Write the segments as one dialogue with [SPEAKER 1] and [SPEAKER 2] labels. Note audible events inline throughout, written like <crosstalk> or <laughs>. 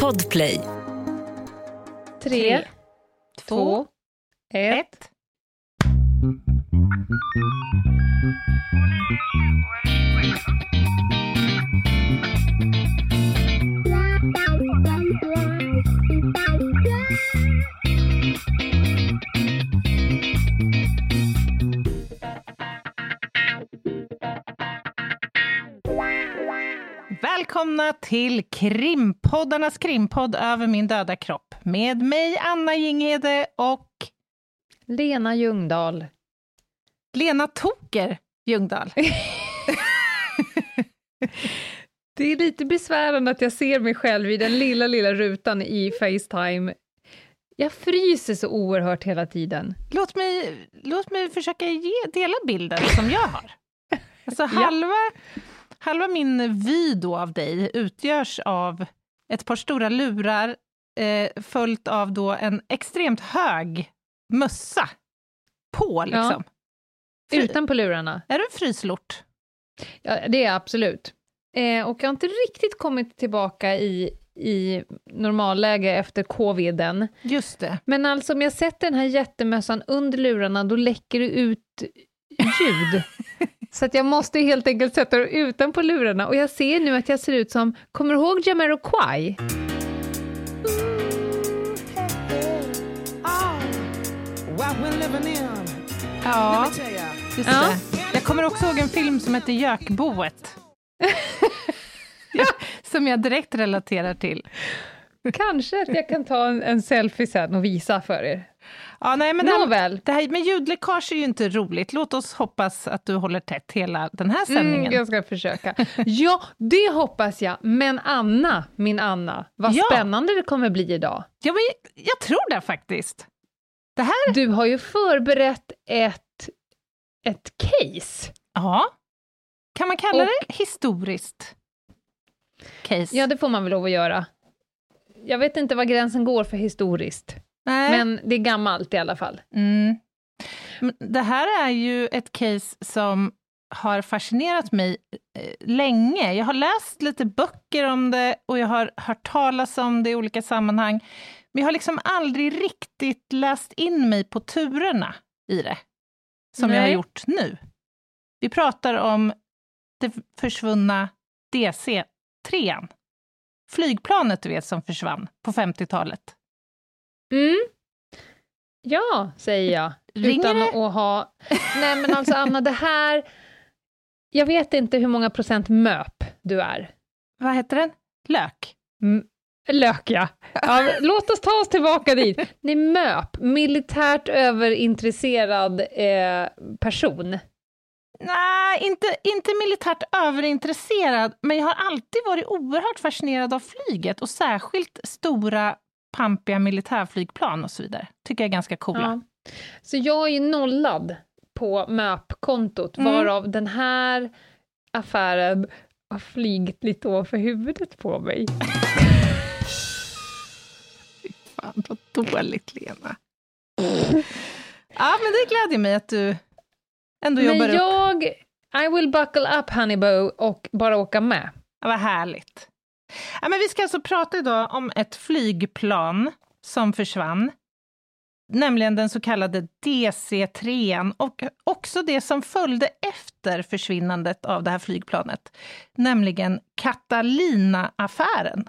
[SPEAKER 1] Podplay.
[SPEAKER 2] Tre, två, ett.
[SPEAKER 3] Välkomna till krimpoddarnas krimpodd Över min döda kropp med mig Anna Jinghede och
[SPEAKER 2] Lena Ljungdahl.
[SPEAKER 3] Lena Toker Ljungdahl. <laughs>
[SPEAKER 2] Det är lite besvärande att jag ser mig själv i den lilla, lilla rutan i Facetime. Jag fryser så oerhört hela tiden.
[SPEAKER 3] Låt mig, låt mig försöka ge, dela bilden som jag har. Alltså halva, halva min vy då av dig utgörs av ett par stora lurar eh, följt av då en extremt hög mössa på, liksom. Fry-
[SPEAKER 2] Utan på lurarna.
[SPEAKER 3] Är du en fryslort?
[SPEAKER 2] Ja, det är jag absolut. Eh, och jag har inte riktigt kommit tillbaka i, i normalläge efter coviden.
[SPEAKER 3] Just det.
[SPEAKER 2] Men alltså om jag sätter den här jättemössan under lurarna, då läcker det ut ljud. <laughs> Så att jag måste helt enkelt sätta det utanpå lurarna. Och jag ser nu att jag ser ut som, kommer du ihåg Jamiroquai?
[SPEAKER 3] Ja, just
[SPEAKER 2] Ja.
[SPEAKER 3] det. Jag kommer också ihåg en film som heter Gökboet. ja, <laughs> som jag direkt relaterar till.
[SPEAKER 2] Kanske att jag kan ta en, en selfie sen och visa för er.
[SPEAKER 3] Ja, nej, men det, här,
[SPEAKER 2] Nåväl.
[SPEAKER 3] det här med ljudläckage är ju inte roligt. Låt oss hoppas att du håller tätt hela den här sändningen.
[SPEAKER 2] Mm, jag ska försöka. Ja, det hoppas jag. Men Anna, min Anna, vad
[SPEAKER 3] Ja.
[SPEAKER 2] spännande det kommer bli idag.
[SPEAKER 3] Ja, men jag tror det faktiskt. Det här...
[SPEAKER 2] Du har ju förberett ett, ett case.
[SPEAKER 3] Ja. Kan man kalla
[SPEAKER 2] Och-
[SPEAKER 3] det historiskt case?
[SPEAKER 2] Ja, det får man väl lov att göra. Jag vet inte var gränsen går för historiskt,
[SPEAKER 3] nej.
[SPEAKER 2] men det är gammalt i alla fall.
[SPEAKER 3] Mm. Det här är ju ett case som har fascinerat mig eh, länge. Jag har läst lite böcker om det och jag har hört talas om det i olika sammanhang. Men jag har liksom aldrig riktigt läst in mig på turerna i det, som jag har
[SPEAKER 2] Nej.
[SPEAKER 3] gjort nu. Vi pratar om det försvunna DC-3. Flygplanet, du vet, som försvann på 50-talet.
[SPEAKER 2] Mm. Ja, säger jag.
[SPEAKER 3] Ringer
[SPEAKER 2] utan
[SPEAKER 3] det?
[SPEAKER 2] att ha... Nej, men alltså Anna, det här... Jag vet inte hur många procent MÖP du är.
[SPEAKER 3] Vad heter den? Lök?
[SPEAKER 2] M- Lök, ja. ja. Låt oss ta oss tillbaka dit. Nej, MÖP, militärt överintresserad eh, person.
[SPEAKER 3] Nej, inte, inte militärt överintresserad, men jag har alltid varit oerhört fascinerad av flyget och särskilt stora pampiga militärflygplan och så vidare. Tycker jag är ganska coola.
[SPEAKER 2] Ja. Så jag är nollad på MÖP-kontot,
[SPEAKER 3] Mm.
[SPEAKER 2] varav den här affären har flygit lite ovanför huvudet på mig.
[SPEAKER 3] Fan, vad dåligt, Lena. ja, men det glädjer mig att du ändå jobbar
[SPEAKER 2] Men
[SPEAKER 3] upp.
[SPEAKER 2] jag... I will buckle up, Honeybow, och bara åka med.
[SPEAKER 3] Ja, vad härligt. Ja, men vi ska alltså prata idag om ett flygplan som försvann, nämligen den så kallade DC-3 och också det som följde efter försvinnandet av det här flygplanet, nämligen Catalina-affären.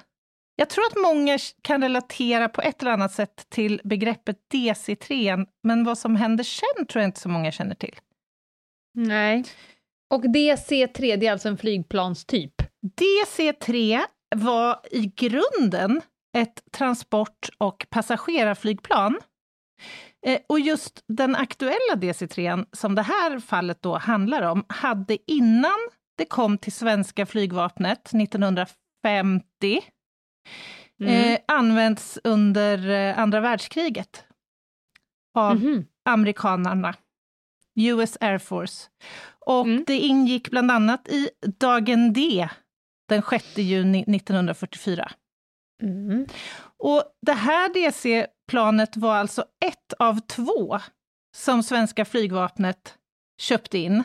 [SPEAKER 3] Jag tror att många kan relatera på ett eller annat sätt till begreppet DC-3, men vad som händer sen tror jag inte så många känner till.
[SPEAKER 2] Nej. Och DC-3, det är alltså en flygplanstyp.
[SPEAKER 3] DC-3 var i grunden ett transport och passagerarflygplan. Eh, Och just den aktuella DC-3 som det här fallet då handlar om, hade innan det kom till svenska flygvapnet 1950 eh, använts under eh, andra världskriget av
[SPEAKER 2] Mhm.
[SPEAKER 3] amerikanerna, US Air Force. Och
[SPEAKER 2] Mm.
[SPEAKER 3] det ingick bland annat i Dagen D den 6 juni 1944.
[SPEAKER 2] Mm.
[SPEAKER 3] Och det här DC-planet var alltså ett av två som svenska flygvapnet köpte in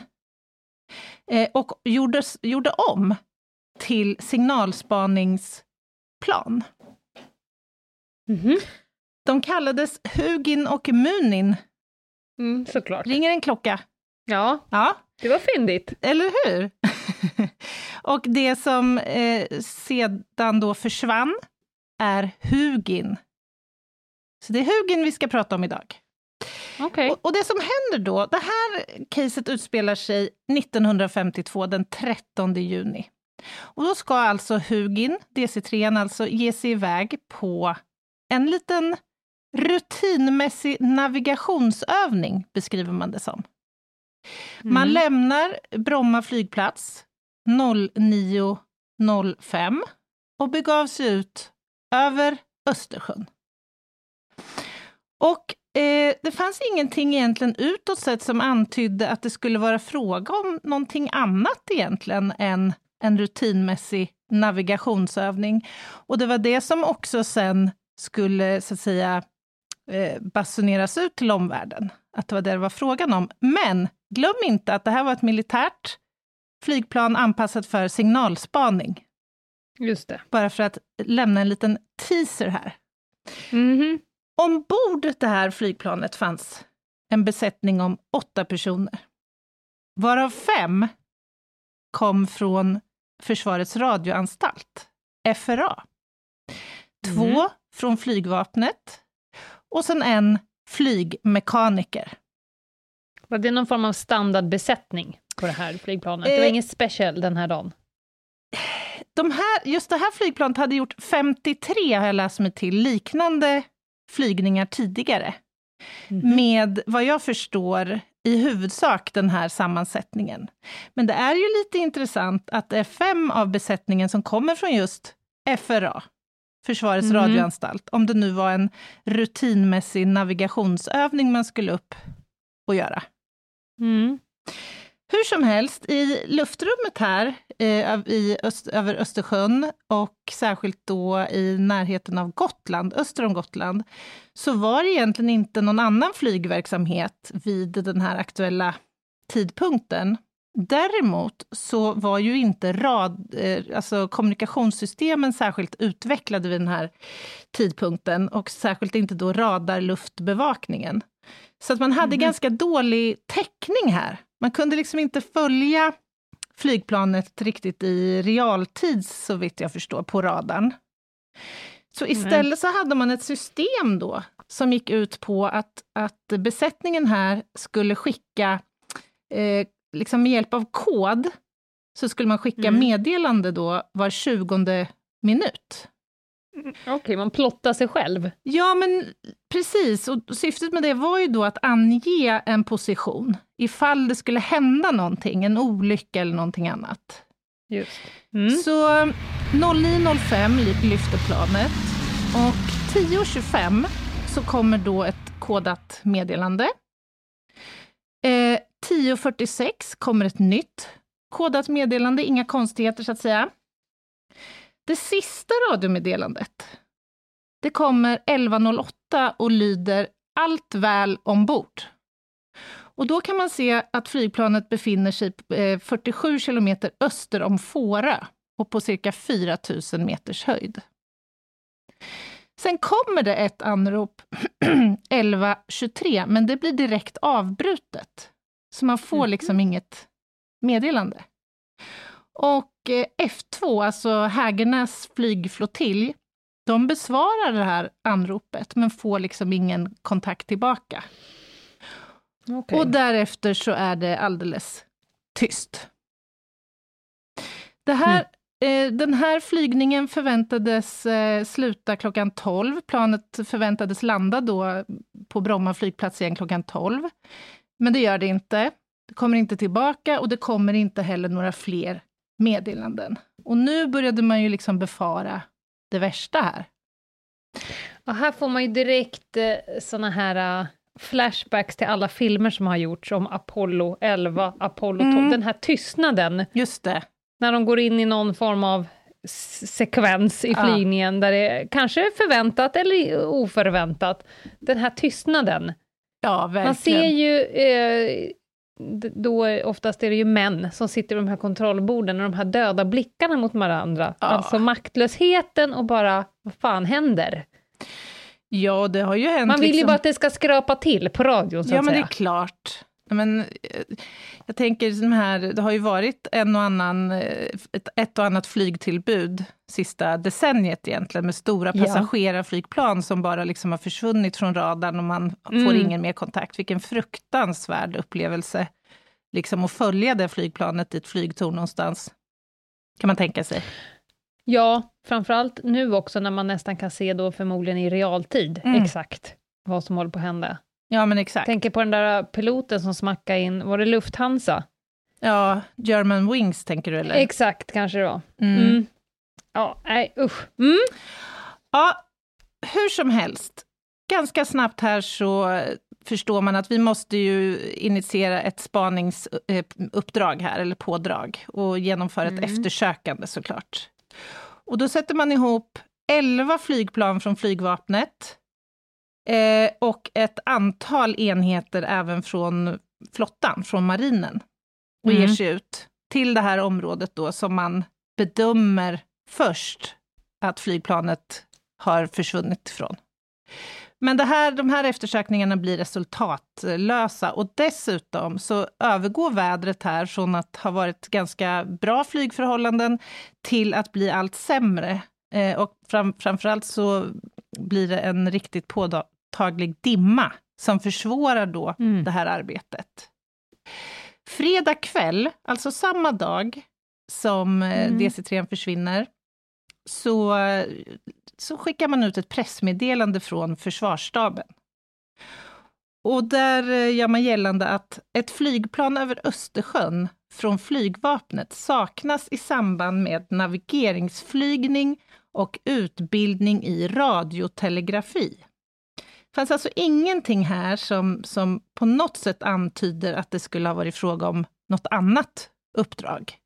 [SPEAKER 3] eh, och gjorde, gjorde om till signalspanings plan.
[SPEAKER 2] Mhm.
[SPEAKER 3] De kallades Hugin och Munin.
[SPEAKER 2] Mm, såklart.
[SPEAKER 3] Ringer en klocka?
[SPEAKER 2] Ja,
[SPEAKER 3] Ja,
[SPEAKER 2] det var fyndigt.
[SPEAKER 3] eller hur? <laughs> och det som eh, sedan då försvann är Hugin. Så det är Hugin vi ska prata om idag.
[SPEAKER 2] Okej.
[SPEAKER 3] Och, och det som händer då, det här caset utspelar sig 1952, den 13 juni. Och då ska alltså Hugin, DC3, alltså ge sig iväg på en liten rutinmässig navigationsövning, beskriver man det som. Man
[SPEAKER 2] Mm.
[SPEAKER 3] lämnar Bromma flygplats 09.05 och begav sig ut över Östersjön. Och eh, det fanns ingenting egentligen utåt sett som antydde att det skulle vara fråga om någonting annat egentligen än en rutinmässig navigationsövning. Och det var det som också sen skulle, så att säga, eh, basuneras ut till omvärlden. Att det var det det var frågan om. Men glöm inte att det här var ett militärt flygplan anpassat för signalspaning.
[SPEAKER 2] Just det.
[SPEAKER 3] Bara för att lämna en liten teaser här.
[SPEAKER 2] Mhm.
[SPEAKER 3] Ombord det här flygplanet fanns en besättning om åtta personer. Varav fem kom från Försvarets radioanstalt, FRA. Två
[SPEAKER 2] Mm.
[SPEAKER 3] från flygvapnet och sen en flygmekaniker.
[SPEAKER 2] Var det någon form av standardbesättning på det här flygplanet? Det var
[SPEAKER 3] Eh.
[SPEAKER 2] inget special den här dagen?
[SPEAKER 3] De här, just det här flygplanet hade gjort 53, har jag läst mig till, liknande flygningar tidigare.
[SPEAKER 2] Mhm.
[SPEAKER 3] med vad jag förstår i huvudsak den här sammansättningen. Men det är ju lite intressant att det är fem av besättningen som kommer från just FRA, Försvarets
[SPEAKER 2] Mhm.
[SPEAKER 3] radioanstalt, om det nu var en rutinmässig navigationsövning man skulle upp och göra.
[SPEAKER 2] Mm.
[SPEAKER 3] Hur som helst, i luftrummet här eh, i öst, över Östersjön och särskilt då i närheten av Gotland, öster om Gotland, så var det egentligen inte någon annan flygverksamhet vid den här aktuella tidpunkten. Däremot så var ju inte rad, eh, alltså kommunikationssystemen särskilt utvecklade vid den här tidpunkten och särskilt inte då radarluftbevakningen. Så att man hade
[SPEAKER 2] Mhm.
[SPEAKER 3] ganska dålig täckning här. Man kunde liksom inte följa flygplanet riktigt i realtid, så vitt jag förstår, på radarn. Så istället så hade man ett system då, som gick ut på att, att besättningen här skulle skicka, eh, liksom med hjälp av kod, så skulle man skicka
[SPEAKER 2] Mm.
[SPEAKER 3] meddelande då var tjugonde minut.
[SPEAKER 2] Okej, man plottar sig själv.
[SPEAKER 3] Ja, men precis. Och syftet med det var ju då att ange en position, ifall det skulle hända någonting, en olycka eller någonting annat.
[SPEAKER 2] Just. Mm.
[SPEAKER 3] Så 09.05 ly- lyfter planet och 10.25 så kommer då ett kodat meddelande. Eh, 10.46 kommer ett nytt kodat meddelande, inga konstigheter så att säga. Det sista radiomeddelandet, det kommer 11.08 och lyder Allt väl ombord. Och då kan man se att flygplanet befinner sig eh, 47 kilometer öster om Fårö och på cirka 4 000 meters höjd. Sen kommer det ett anrop <clears throat> 11.23, men det blir direkt avbrutet. Så man får
[SPEAKER 2] Mhm.
[SPEAKER 3] liksom inget meddelande. Och eh, F2, alltså Hägernäs flygflottilj, de besvarar det här anropet, men får liksom ingen kontakt tillbaka.
[SPEAKER 2] Okej.
[SPEAKER 3] Och därefter så är det alldeles tyst. Det här, eh, den här flygningen förväntades eh, sluta klockan 12. Planet förväntades landa då på Bromma flygplats igen klockan 12. Men det gör det inte. Det kommer inte tillbaka och det kommer inte heller några fler meddelanden. Och nu började man ju liksom befara det värsta här.
[SPEAKER 2] Och här får man ju direkt eh, såna här eh, flashbacks till alla filmer som har gjorts om Apollo 11, Apollo 12.
[SPEAKER 3] Mm.
[SPEAKER 2] Den här tystnaden,
[SPEAKER 3] Just det.
[SPEAKER 2] när de går in i någon form av sekvens i
[SPEAKER 3] Ja.
[SPEAKER 2] flygningen, där det kanske är förväntat eller oförväntat. Den här tystnaden.
[SPEAKER 3] Ja, verkligen.
[SPEAKER 2] Man ser ju, eh, då oftast är det ju män som sitter vid de här kontrollborden och de här döda blickarna mot varandra.
[SPEAKER 3] Ja.
[SPEAKER 2] Alltså maktlösheten och bara, vad fan händer?
[SPEAKER 3] Ja, det har ju hänt...
[SPEAKER 2] Man vill ju
[SPEAKER 3] liksom...
[SPEAKER 2] bara att det ska skrapa till på radion, så
[SPEAKER 3] Ja,
[SPEAKER 2] att
[SPEAKER 3] men det är klart. Men, eh, jag tänker, de här, det har ju varit en och annan, eh, ett, ett och annat flygtillbud sista decenniet egentligen, med stora
[SPEAKER 2] Ja.
[SPEAKER 3] passagerarflygplan som bara liksom har försvunnit från radarn och man får
[SPEAKER 2] Mm.
[SPEAKER 3] ingen mer kontakt. Vilken fruktansvärd upplevelse, liksom att följa det flygplanet i ett flygtorn någonstans. Kan man tänka sig.
[SPEAKER 2] Ja, framförallt nu också när man nästan kan se då förmodligen i realtid
[SPEAKER 3] Mm.
[SPEAKER 2] exakt vad som håller på att hända.
[SPEAKER 3] Ja, men exakt.
[SPEAKER 2] Tänker på den där piloten som smackade in, var det Lufthansa?
[SPEAKER 3] Ja, German Wings tänker du eller?
[SPEAKER 2] Exakt, kanske det var.
[SPEAKER 3] Mm.
[SPEAKER 2] Mm. Ja, nej usch. Mm.
[SPEAKER 3] Ja, hur som helst. Ganska snabbt här så förstår man att vi måste ju initiera ett spaningsuppdrag här, eller pådrag, och genomföra ett
[SPEAKER 2] Mm.
[SPEAKER 3] eftersökande såklart. Och då sätter man ihop 11 flygplan från flygvapnet eh, och ett antal enheter även från flottan, från marinen, och ger
[SPEAKER 2] Mm.
[SPEAKER 3] sig ut till det här området då som man bedömer först att flygplanet har försvunnit ifrån. Men det här, de här eftersökningarna blir resultatlösa och dessutom så övergår vädret här från att ha varit ganska bra flygförhållanden till att bli allt sämre. Eh, och fram, framförallt så blir det en riktigt påtaglig dimma som försvårar då
[SPEAKER 2] Mm.
[SPEAKER 3] det här arbetet. Fredag kväll, alltså samma dag som eh,
[SPEAKER 2] Mm.
[SPEAKER 3] DC-3 försvinner, så, så skickar man ut ett pressmeddelande från försvarsstaben. Och där eh, gör man gällande att ett flygplan över Östersjön från flygvapnet saknas i samband med navigeringsflygning och utbildning i radiotelegrafi. Det fanns alltså ingenting här som, som på något sätt antyder att det skulle ha varit fråga om något annat uppdrag.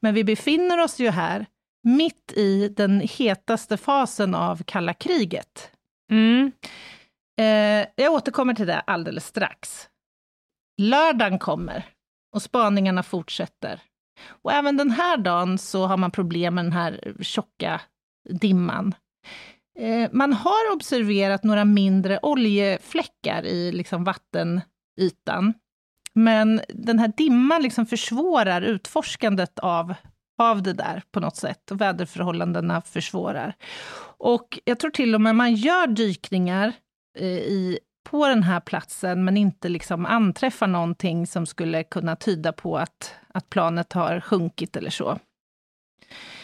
[SPEAKER 3] Men vi befinner oss ju här mitt i den hetaste fasen av kalla kriget.
[SPEAKER 2] Mm.
[SPEAKER 3] Eh, jag återkommer till det alldeles strax. Lördagen kommer och spaningarna fortsätter. Och även den här dagen så har man problem med den här tjocka dimman. Eh, man har observerat några mindre oljefläckar i liksom vattenytan. Men den här dimman liksom försvårar utforskandet av, av det där på något sätt. Och väderförhållandena försvårar. Och jag tror till och med man gör dykningar eh, i, på den här platsen, men inte liksom anträffar någonting som skulle kunna tyda på att, att planet har sjunkit eller så.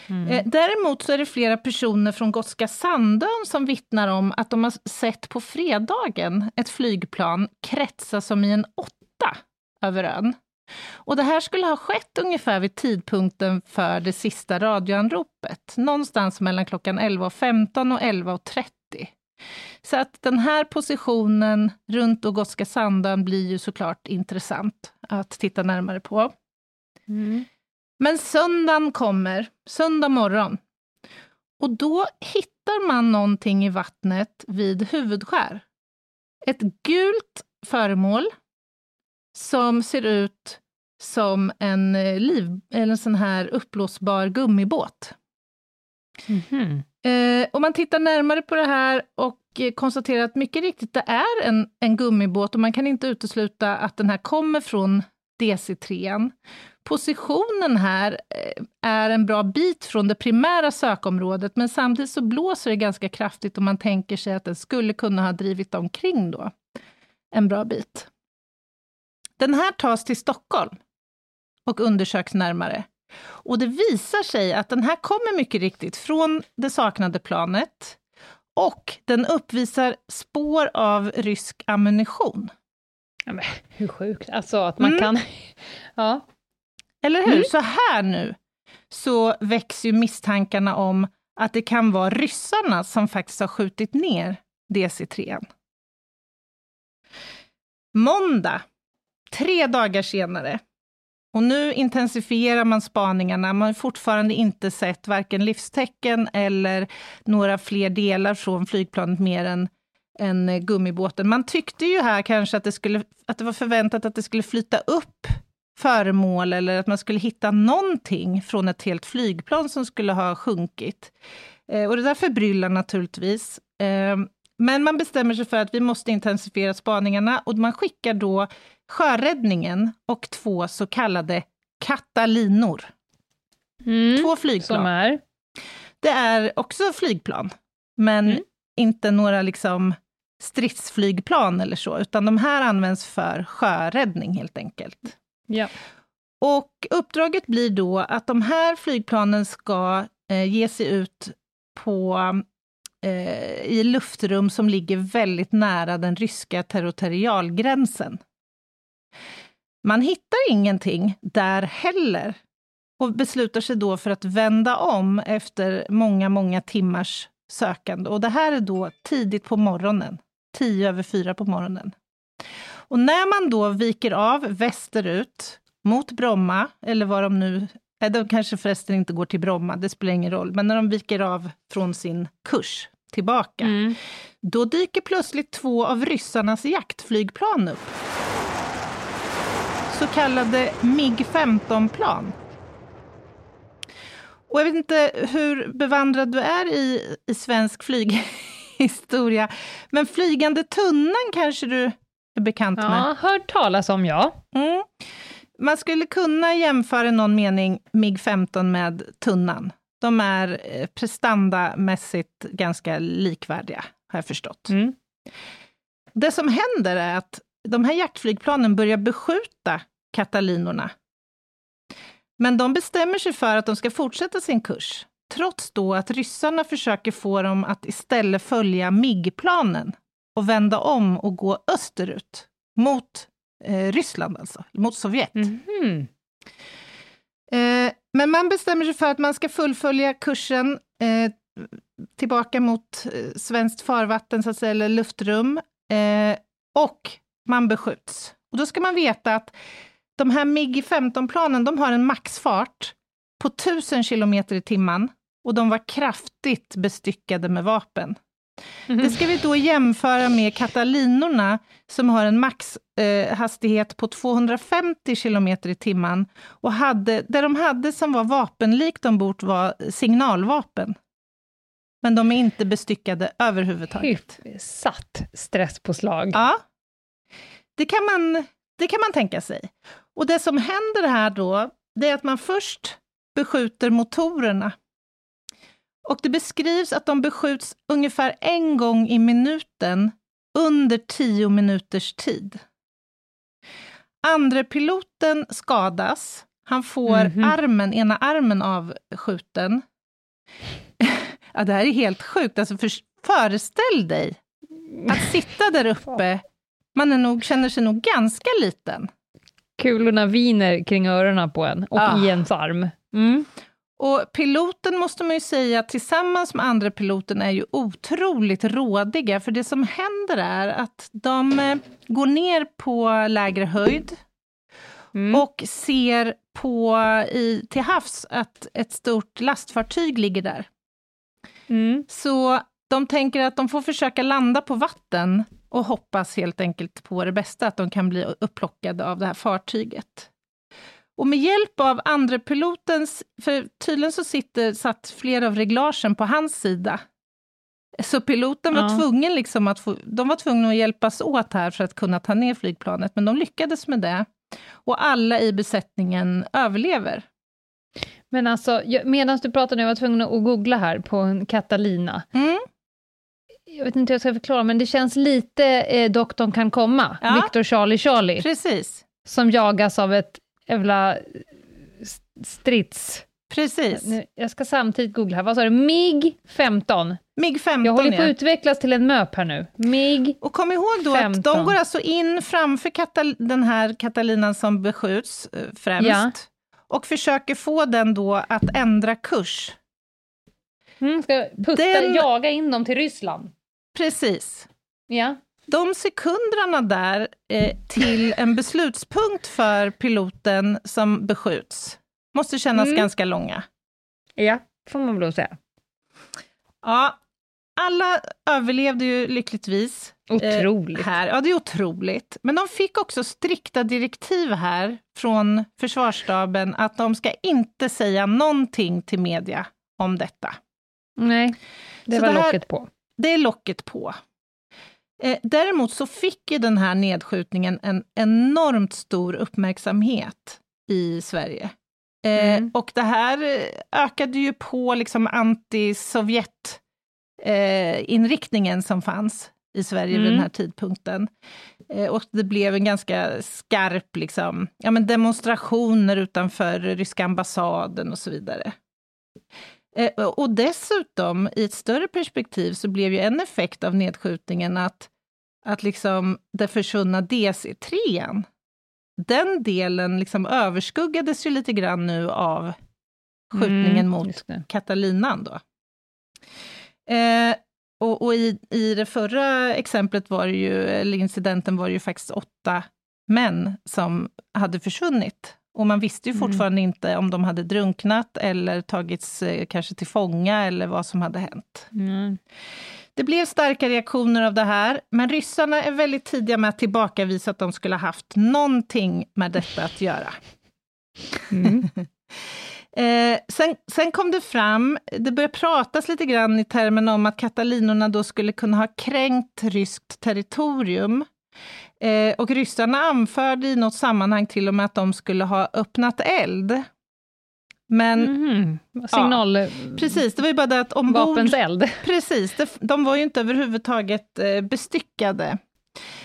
[SPEAKER 2] Mm.
[SPEAKER 3] Eh, däremot så är det flera personer från Gotska Sandön som vittnar om att de har sett på fredagen ett flygplan kretsa som i en åtta över ön. Och det här skulle ha skett ungefär vid tidpunkten för det sista radioanropet, någonstans mellan klockan 11.15 och 11.30. Så att den här positionen runt Gotska Sandön blir ju såklart intressant att titta närmare på.
[SPEAKER 2] Mm.
[SPEAKER 3] Men söndagen kommer, söndag morgon. Och då hittar man någonting i vattnet vid huvudskär. Ett gult föremål som ser ut som en, eh, liv, eller en sån här uppblåsbar gummibåt.
[SPEAKER 2] Mhm.
[SPEAKER 3] Eh, och man tittar närmare på det här och eh, konstaterar att mycket riktigt det är en, en gummibåt och man kan inte utesluta att den här kommer från DC3. Positionen här eh, är en bra bit från det primära sökområdet, men samtidigt så blåser det ganska kraftigt och man tänker sig att den skulle kunna ha drivit omkring då en bra bit. Den här tas till Stockholm och undersöks närmare. Och det visar sig att den här kommer mycket riktigt från det saknade planet och den uppvisar spår av rysk ammunition.
[SPEAKER 2] Ja, men, hur sjukt, alltså att man
[SPEAKER 3] Mm.
[SPEAKER 2] kan... <laughs> Ja.
[SPEAKER 3] Eller hur?
[SPEAKER 2] Mm.
[SPEAKER 3] Så här nu så väcks ju misstankarna om att det kan vara ryssarna som faktiskt har skjutit ner DC-3. Måndag, tre dagar senare, och nu intensifierar man spaningarna. Man har fortfarande inte sett varken livstecken eller några fler delar från flygplanet mer än än gummibåten. Man tyckte ju här kanske att det, skulle, att det var förväntat att det skulle flyta upp föremål eller att man skulle hitta någonting från ett helt flygplan som skulle ha sjunkit. Eh, och det där förbryllar naturligtvis. Eh, men man bestämmer sig för att vi måste intensifiera spaningarna och man skickar då sjöräddningen och två så kallade Katalinor.
[SPEAKER 2] Mm,
[SPEAKER 3] Två flygplan.
[SPEAKER 2] är?
[SPEAKER 3] Det är också flygplan, men
[SPEAKER 2] Mm.
[SPEAKER 3] inte några liksom stridsflygplan eller så, utan de här används för sjöräddning helt enkelt.
[SPEAKER 2] Ja.
[SPEAKER 3] Och uppdraget blir då att de här flygplanen ska eh, ge sig ut på, eh, i luftrum som ligger väldigt nära den ryska territorialgränsen. Man hittar ingenting där heller och beslutar sig då för att vända om efter många, många timmars sökande. Och det här är då tidigt på morgonen, tio över fyra på morgonen. Och när man då viker av västerut mot Bromma, eller var de nu... Nej, de kanske förresten inte går till Bromma, det spelar ingen roll. Men när de viker av från sin kurs tillbaka,
[SPEAKER 2] Mm.
[SPEAKER 3] då dyker plötsligt två av ryssarnas jaktflygplan upp. Så kallade MIG-15-plan. Och jag vet inte hur bevandrad du är i, i svensk flyghistoria, men flygande tunnan kanske du bekant med?
[SPEAKER 2] Ja, hört talas om ja.
[SPEAKER 3] Mm. Man skulle kunna jämföra i någon mening MIG-15 med tunnan. De är eh, prestandamässigt ganska likvärdiga, har jag förstått.
[SPEAKER 2] Mm.
[SPEAKER 3] Det som händer är att de här jaktflygplanen börjar beskjuta Katalinorna. Men de bestämmer sig för att de ska fortsätta sin kurs, trots då att ryssarna försöker få dem att istället följa MIG-planen och vända om och gå österut, mot eh, Ryssland alltså, mot Sovjet.
[SPEAKER 2] Mhm.
[SPEAKER 3] Eh, men man bestämmer sig för att man ska fullfölja kursen eh, tillbaka mot eh, svenskt farvatten, så att säga, eller luftrum. Eh, och man beskjuts. Och då ska man veta att de här MIG-15-planen, de har en maxfart på 1000 kilometer i timmen och de var kraftigt bestyckade med vapen.
[SPEAKER 2] Mhm.
[SPEAKER 3] Det ska vi då jämföra med Katalinorna som har en maxhastighet eh, på 250 kilometer i timmen och hade, det de hade som var vapenlikt ombord var signalvapen. Men de är inte bestyckade överhuvudtaget.
[SPEAKER 2] Hyfsat stresspåslag.
[SPEAKER 3] Ja, det kan, man, det kan man tänka sig. Och det som händer här då, det är att man först beskjuter motorerna. Och det beskrivs att de beskjuts ungefär en gång i minuten under tio minuters tid. Andre piloten skadas. Han får
[SPEAKER 2] Mhm.
[SPEAKER 3] armen, ena armen avskjuten. <laughs> ja, det här är helt sjukt. Alltså, för, föreställ dig att sitta där uppe. Man är nog, känner sig nog ganska liten.
[SPEAKER 2] Kulorna viner kring öronen på en och
[SPEAKER 3] Ah.
[SPEAKER 2] i ens arm. Mm.
[SPEAKER 3] Och piloten måste man ju säga, tillsammans med andra piloten, är ju otroligt rådiga, för det som händer är att de eh, går ner på lägre höjd
[SPEAKER 2] Mm.
[SPEAKER 3] och ser på, i, till havs att ett stort lastfartyg ligger där.
[SPEAKER 2] Mm.
[SPEAKER 3] Så de tänker att de får försöka landa på vatten och hoppas helt enkelt på det bästa, att de kan bli upplockade av det här fartyget. Och med hjälp av andra pilotens, för tydligen så sitter, satt flera av reglagen på hans sida. Så piloten var
[SPEAKER 2] Ja.
[SPEAKER 3] tvungen liksom att få, de var tvungna att hjälpas åt här för att kunna ta ner flygplanet, men de lyckades med det. Och alla i besättningen överlever.
[SPEAKER 2] Men alltså, medan du pratar nu, jag var tvungen att googla här på Catalina.
[SPEAKER 3] Mm.
[SPEAKER 2] Jag vet inte hur jag ska förklara, men det känns lite eh, Doktorn kan komma,
[SPEAKER 3] Ja.
[SPEAKER 2] Victor Charlie Charlie,
[SPEAKER 3] Precis,
[SPEAKER 2] som jagas av ett jävla s- strids...
[SPEAKER 3] precis.
[SPEAKER 2] Nu, jag ska samtidigt googla här, vad sa du? MIG 15.
[SPEAKER 3] MIG-15
[SPEAKER 2] Jag håller på
[SPEAKER 3] ja.
[SPEAKER 2] att utvecklas till en MÖP här nu. MIG,
[SPEAKER 3] Och kom ihåg då att
[SPEAKER 2] 15.
[SPEAKER 3] de går alltså in framför Katal den här Katalinan som beskjuts eh, främst
[SPEAKER 2] Ja.
[SPEAKER 3] och försöker få den då att ändra kurs.
[SPEAKER 2] mm, ska putta,
[SPEAKER 3] Den-
[SPEAKER 2] jaga in dem till Ryssland.
[SPEAKER 3] Precis.
[SPEAKER 2] Ja.
[SPEAKER 3] De sekunderna där eh, till en beslutspunkt för piloten som beskjuts måste kännas
[SPEAKER 2] Mm.
[SPEAKER 3] ganska långa.
[SPEAKER 2] Ja, får man väl säga.
[SPEAKER 3] Ja, alla överlevde ju lyckligtvis.
[SPEAKER 2] Otroligt.
[SPEAKER 3] Eh, här. Ja, det är otroligt. Men de fick också strikta direktiv här från försvarsstaben att de ska inte säga någonting till media om detta.
[SPEAKER 2] Nej, det
[SPEAKER 3] Så
[SPEAKER 2] var
[SPEAKER 3] det här-
[SPEAKER 2] locket på.
[SPEAKER 3] Det är locket på. Eh, däremot så fick ju den här nedskjutningen en enormt stor uppmärksamhet i Sverige. Eh,
[SPEAKER 2] Mm.
[SPEAKER 3] Och det här eh, ökade ju på liksom anti-Sovjet eh, inriktningen som fanns i Sverige vid
[SPEAKER 2] Mm.
[SPEAKER 3] den här tidpunkten. Och det blev en ganska skarp liksom, ja, men demonstrationer utanför ryska ambassaden och så vidare. Eh, och dessutom, i ett större perspektiv, så blev ju en effekt av nedskjutningen att, att liksom det försvunna DC-3, den delen liksom överskuggades ju lite grann nu av skjutningen
[SPEAKER 2] Mm,
[SPEAKER 3] mot. Catalinan då. Eh, och och i, i det förra exemplet var det ju, eller incidenten var det ju faktiskt åtta män som hade försvunnit. Och man visste ju
[SPEAKER 2] Mm.
[SPEAKER 3] fortfarande inte om de hade drunknat eller tagits eh, kanske till fånga eller vad som hade hänt.
[SPEAKER 2] Mm.
[SPEAKER 3] Det blev starka reaktioner av det här, men ryssarna är väldigt tidiga med att tillbakavisa att de skulle ha haft någonting med detta att göra.
[SPEAKER 2] Mm. <laughs>
[SPEAKER 3] Eh, sen, sen kom det fram, det började pratas lite grann i termen om att katalinorna då skulle kunna ha kränkt ryskt territorium. Eh, och ryssarna anförde i något sammanhang till och med att de skulle ha öppnat eld. Men
[SPEAKER 2] Mhm. Signal...
[SPEAKER 3] precis, det var ju bara det att ombord...
[SPEAKER 2] Vapens eld.
[SPEAKER 3] Precis, det, de var ju inte överhuvudtaget eh, bestyckade.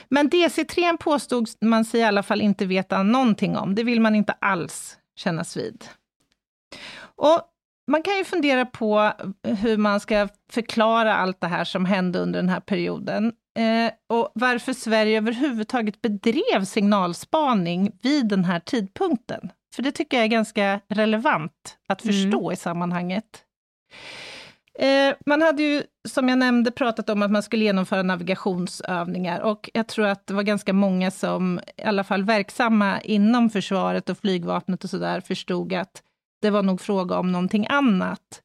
[SPEAKER 3] Men DC-3 påstod man sig i alla fall inte veta någonting om. Det vill man inte alls kännas vid. Och man kan ju fundera på hur man ska förklara allt det här som hände under den här perioden. Eh, och varför Sverige överhuvudtaget bedrev signalspaning vid den här tidpunkten. För det tycker jag är ganska relevant att
[SPEAKER 2] Mm.
[SPEAKER 3] förstå i sammanhanget. Eh, man hade ju, som jag nämnde, pratat om att man skulle genomföra navigationsövningar och jag tror att det var ganska många som, i alla fall verksamma inom försvaret och flygvapnet och sådär, förstod att det var nog fråga om någonting annat.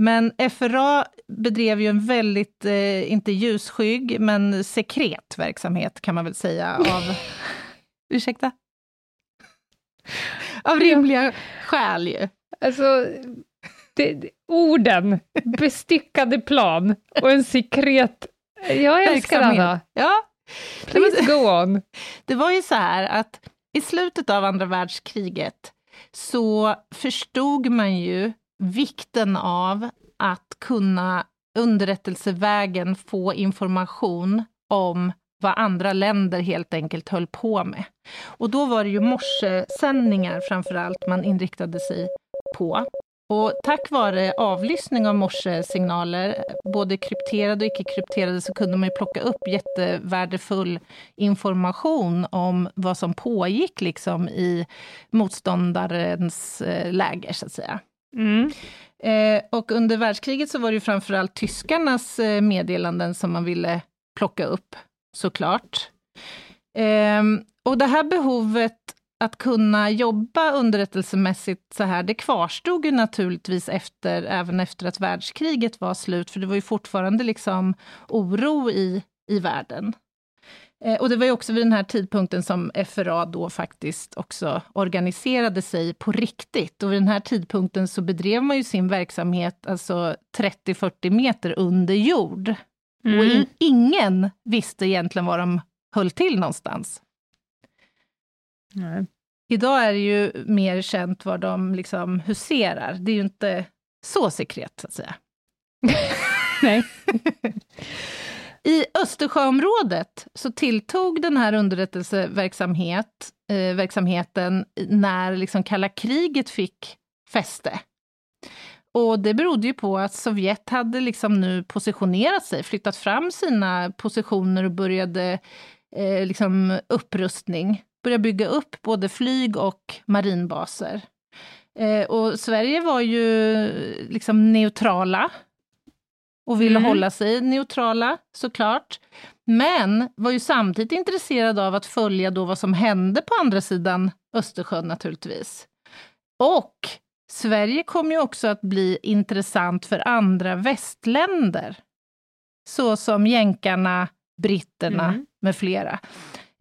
[SPEAKER 3] Men FRA bedrev ju en väldigt, eh, inte ljusskygg, men sekret verksamhet kan man väl säga av... <laughs> Ursäkta? Av rimliga skäl ju.
[SPEAKER 2] Alltså, det, det- orden, bestyckade plan och en sekret... Jag älskar alla.
[SPEAKER 3] Ja,
[SPEAKER 2] Please go on.
[SPEAKER 3] Det var ju så här att i slutet av andra världskriget så förstod man ju vikten av att kunna underrättelsevägen få information om vad andra länder helt enkelt höll på med. Och då var det ju morsesändningar framför allt man inriktade sig på. Och tack vare avlyssning av morsesignaler, både krypterade och icke-krypterade, så kunde man ju plocka upp jättevärdefull information om vad som pågick liksom i motståndarens eh, läger, så att säga.
[SPEAKER 2] Mm.
[SPEAKER 3] Eh, och under världskriget så var det ju framförallt tyskarnas eh, meddelanden som man ville plocka upp, såklart. Eh, och det här behovet att kunna jobba underrättelsemässigt så här, det kvarstod ju naturligtvis efter, även efter att världskriget var slut, för det var ju fortfarande liksom oro i, i världen. Eh, och det var ju också vid den här tidpunkten som FRA då faktiskt också organiserade sig på riktigt. Och vid den här tidpunkten så bedrev man ju sin verksamhet alltså 30-40 meter under jord. Och
[SPEAKER 2] Mm.
[SPEAKER 3] i, ingen visste egentligen var de höll till någonstans.
[SPEAKER 2] Nej.
[SPEAKER 3] Idag är det ju mer känt var de liksom huserar. Det är ju inte så sekret, så att säga. <laughs>
[SPEAKER 2] Nej. <laughs>
[SPEAKER 3] I Östersjöområdet så tilltog den här underrättelseverksamheten eh, när liksom kalla kriget fick fäste. Och det berodde ju på att Sovjet hade liksom nu positionerat sig, flyttat fram sina positioner och började eh, liksom upprustning. Började bygga upp både flyg och marinbaser. Eh, och Sverige var ju liksom neutrala och ville
[SPEAKER 2] Mm.
[SPEAKER 3] hålla sig neutrala, såklart. Men var ju samtidigt intresserad av att följa då vad som hände på andra sidan Östersjön naturligtvis. Och Sverige kom ju också att bli intressant för andra västländer. så som jänkarna, britterna
[SPEAKER 2] Mm.
[SPEAKER 3] med flera.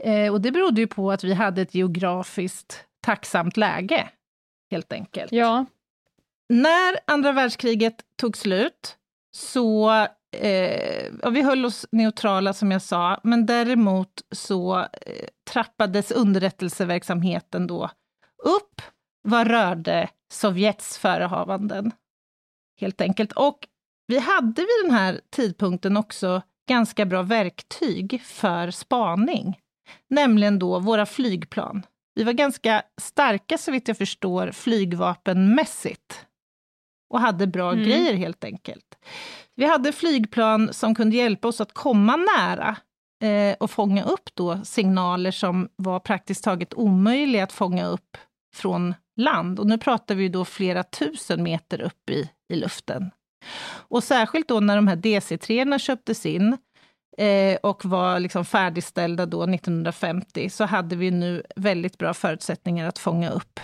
[SPEAKER 3] Eh, och det berodde ju på att vi hade ett geografiskt tacksamt läge, helt enkelt.
[SPEAKER 2] Ja.
[SPEAKER 3] När andra världskriget tog slut så, eh, vi höll oss neutrala som jag sa, men däremot så eh, trappades underrättelseverksamheten då upp vad rörde Sovjets förehavanden. Helt enkelt. Och vi hade vid den här tidpunkten också ganska bra verktyg för spaning, nämligen då våra flygplan. Vi var ganska starka, så vitt jag förstår, flygvapenmässigt och hade bra
[SPEAKER 2] Mm.
[SPEAKER 3] grejer helt enkelt. Vi hade flygplan som kunde hjälpa oss att komma nära eh, och fånga upp då signaler som var praktiskt taget omöjliga att fånga upp från land. Och nu pratar vi då flera tusen meter upp i, i luften. Och särskilt då när de här DC-3 köptes in eh, och var liksom färdigställda då 1950, så hade vi nu väldigt bra förutsättningar att fånga upp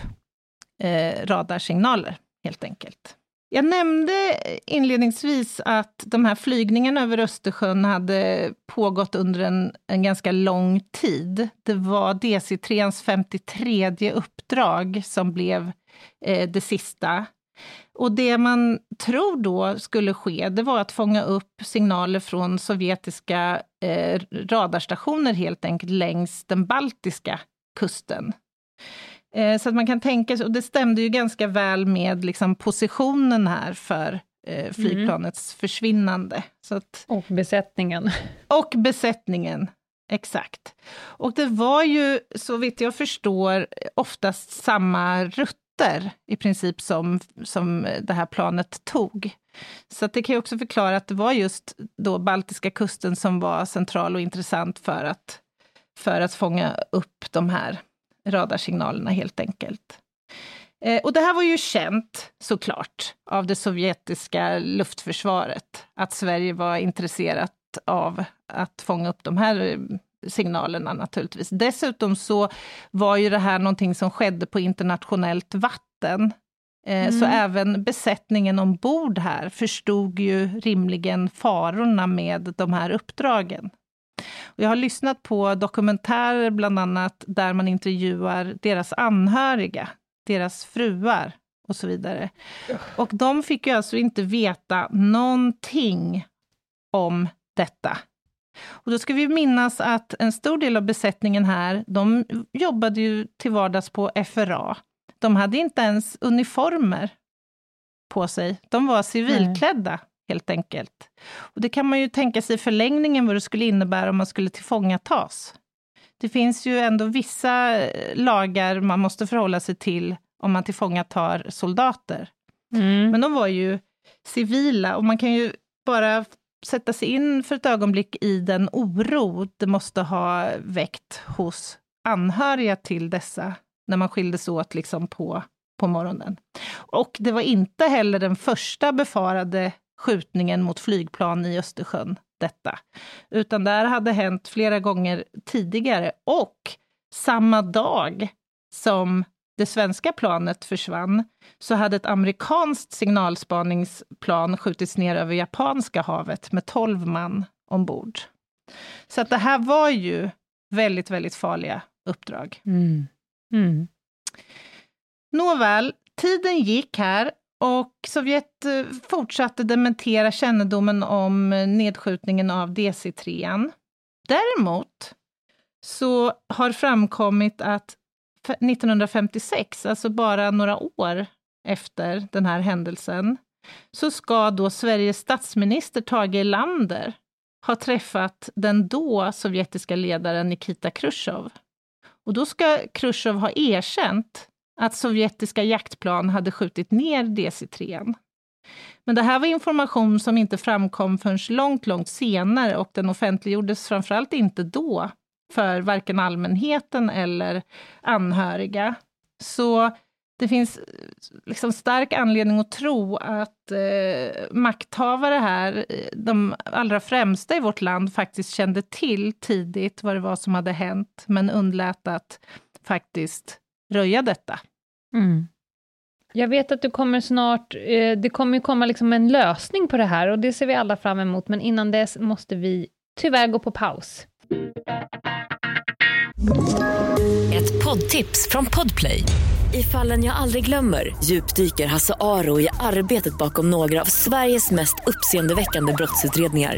[SPEAKER 3] eh, radarsignaler, helt enkelt. Jag nämnde inledningsvis att de här flygningarna över Östersjön hade pågått under en, en ganska lång tid. Det var DC-3ans 53 uppdrag som blev eh, det sista. Och det man tror då skulle ske, det var att fånga upp signaler från sovjetiska eh, radarstationer helt enkelt längs den baltiska kusten. Eh, så att man kan tänka sig, och det stämde ju ganska väl med liksom positionen här för eh, flygplanets försvinnande. Så att,
[SPEAKER 2] Och besättningen.
[SPEAKER 3] och besättningen, exakt. Och det var ju, så vitt jag förstår, oftast samma rutter i princip som, som det här planet tog. Så det kan ju också förklara att det var just då Baltiska kusten som var central och intressant för att, för att fånga upp de här radarsignalerna helt enkelt. Eh, och det här var ju känt såklart av det sovjetiska luftförsvaret, att Sverige var intresserat av att fånga upp de här eh, signalerna naturligtvis. Dessutom så var ju det här någonting som skedde på internationellt vatten. Eh, Så
[SPEAKER 2] Mm.
[SPEAKER 3] även besättningen ombord här förstod ju rimligen farorna med de här uppdragen. Och jag har lyssnat på dokumentärer bland annat där man intervjuar deras anhöriga, deras fruar och så vidare. Och de fick ju alltså inte veta någonting om detta. Och då ska vi minnas att en stor del av besättningen här, de jobbade ju till vardags på FRA. De hade inte ens uniformer på sig. De var civilklädda, helt enkelt. Och det kan man ju tänka sig i förlängningen vad det skulle innebära om man skulle tillfångatas. Det finns ju ändå vissa eh, lagar man måste förhålla sig till om man tillfångatar soldater.
[SPEAKER 2] Mm.
[SPEAKER 3] Men de var ju civila och man kan ju bara sätta sig in för ett ögonblick i den oro det måste ha väckt hos anhöriga till dessa, när man skildes åt liksom på, på morgonen. Och det var inte heller den första befarade skjutningen mot flygplan i Östersjön, detta. Utan det här hade hänt flera gånger tidigare och samma dag som det svenska planet försvann, så hade ett amerikanskt signalspaningsplan skjutits ner över Japanska havet med 12 man ombord. Så att det här var ju väldigt, väldigt farliga uppdrag.
[SPEAKER 2] Mm. Mm.
[SPEAKER 3] Nåväl, tiden gick här och Sovjet eh, fortsatte dementera kännedomen om eh, nedskjutningen av DC-3. Däremot så har framkommit att 1956, alltså bara några år efter den här händelsen, så ska då Sveriges statsminister Tage Erlander ha träffat den då sovjetiska ledaren Nikita Khrushchev. Och då ska Khrushchev ha erkänt att sovjetiska jaktplan hade skjutit ner DC-3. Men det här var information som inte framkom förrän långt, långt senare och den offentliggjordes framförallt inte då för varken allmänheten eller anhöriga. Så det finns eh, liksom stark anledning att tro att eh, makthavare här, eh, de allra främsta i vårt land, faktiskt kände till tidigt vad det var som hade hänt, men undlät att faktiskt röja detta.
[SPEAKER 2] Mm. Jag vet att du kommer snart, eh, det kommer ju komma liksom en lösning på det här och det ser vi alla fram emot, men innan dess måste vi tyvärr gå på paus.
[SPEAKER 1] Ett poddtips från Podplay. I fallen jag aldrig glömmer djupdyker Hasse Aro i arbetet bakom några av Sveriges mest uppseendeväckande brottsutredningar.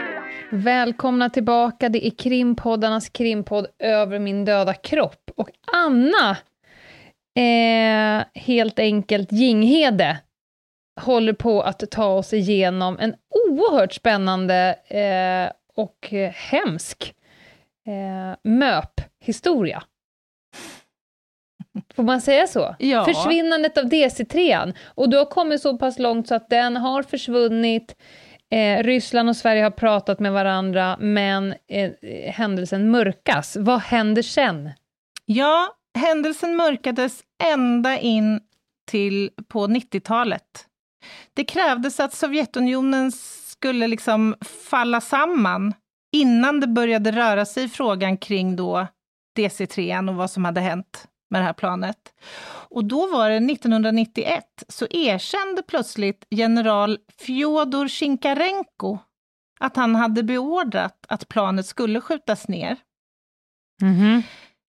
[SPEAKER 2] Välkomna tillbaka, det är krimpoddarnas krimpodd Över min döda kropp. Och Anna, eh, helt enkelt Jinghede, håller på att ta oss igenom en oerhört spännande eh, och hemsk eh, MÖP-historia. Får man säga så? <laughs>
[SPEAKER 3] Ja.
[SPEAKER 2] Försvinnandet av DC-3. Och du har kommit så pass långt så att den har försvunnit. Eh, Ryssland och Sverige har pratat med varandra, men eh, händelsen mörkas. Vad händer sen?
[SPEAKER 3] Ja, händelsen mörkades ända in till på 90-talet. Det krävdes att Sovjetunionen skulle liksom falla samman innan det började röra sig i frågan kring då DC-3 och vad som hade hänt med det här planet. Och då var det 1991, så erkände plötsligt general Fjodor Shinkarenko att han hade beordrat att planet skulle skjutas ner.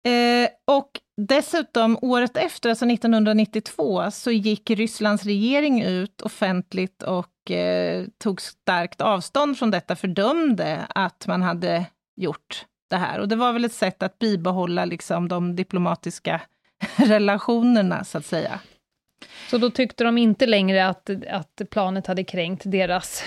[SPEAKER 3] Eh, och dessutom, året efter, alltså 1992, så gick Rysslands regering ut offentligt och eh, tog starkt avstånd från detta, fördömde att man hade gjort det här. Och det var väl ett sätt att bibehålla liksom, de diplomatiska <laughs> relationerna, så att säga.
[SPEAKER 2] Så då tyckte de inte längre att, att planet hade kränkt deras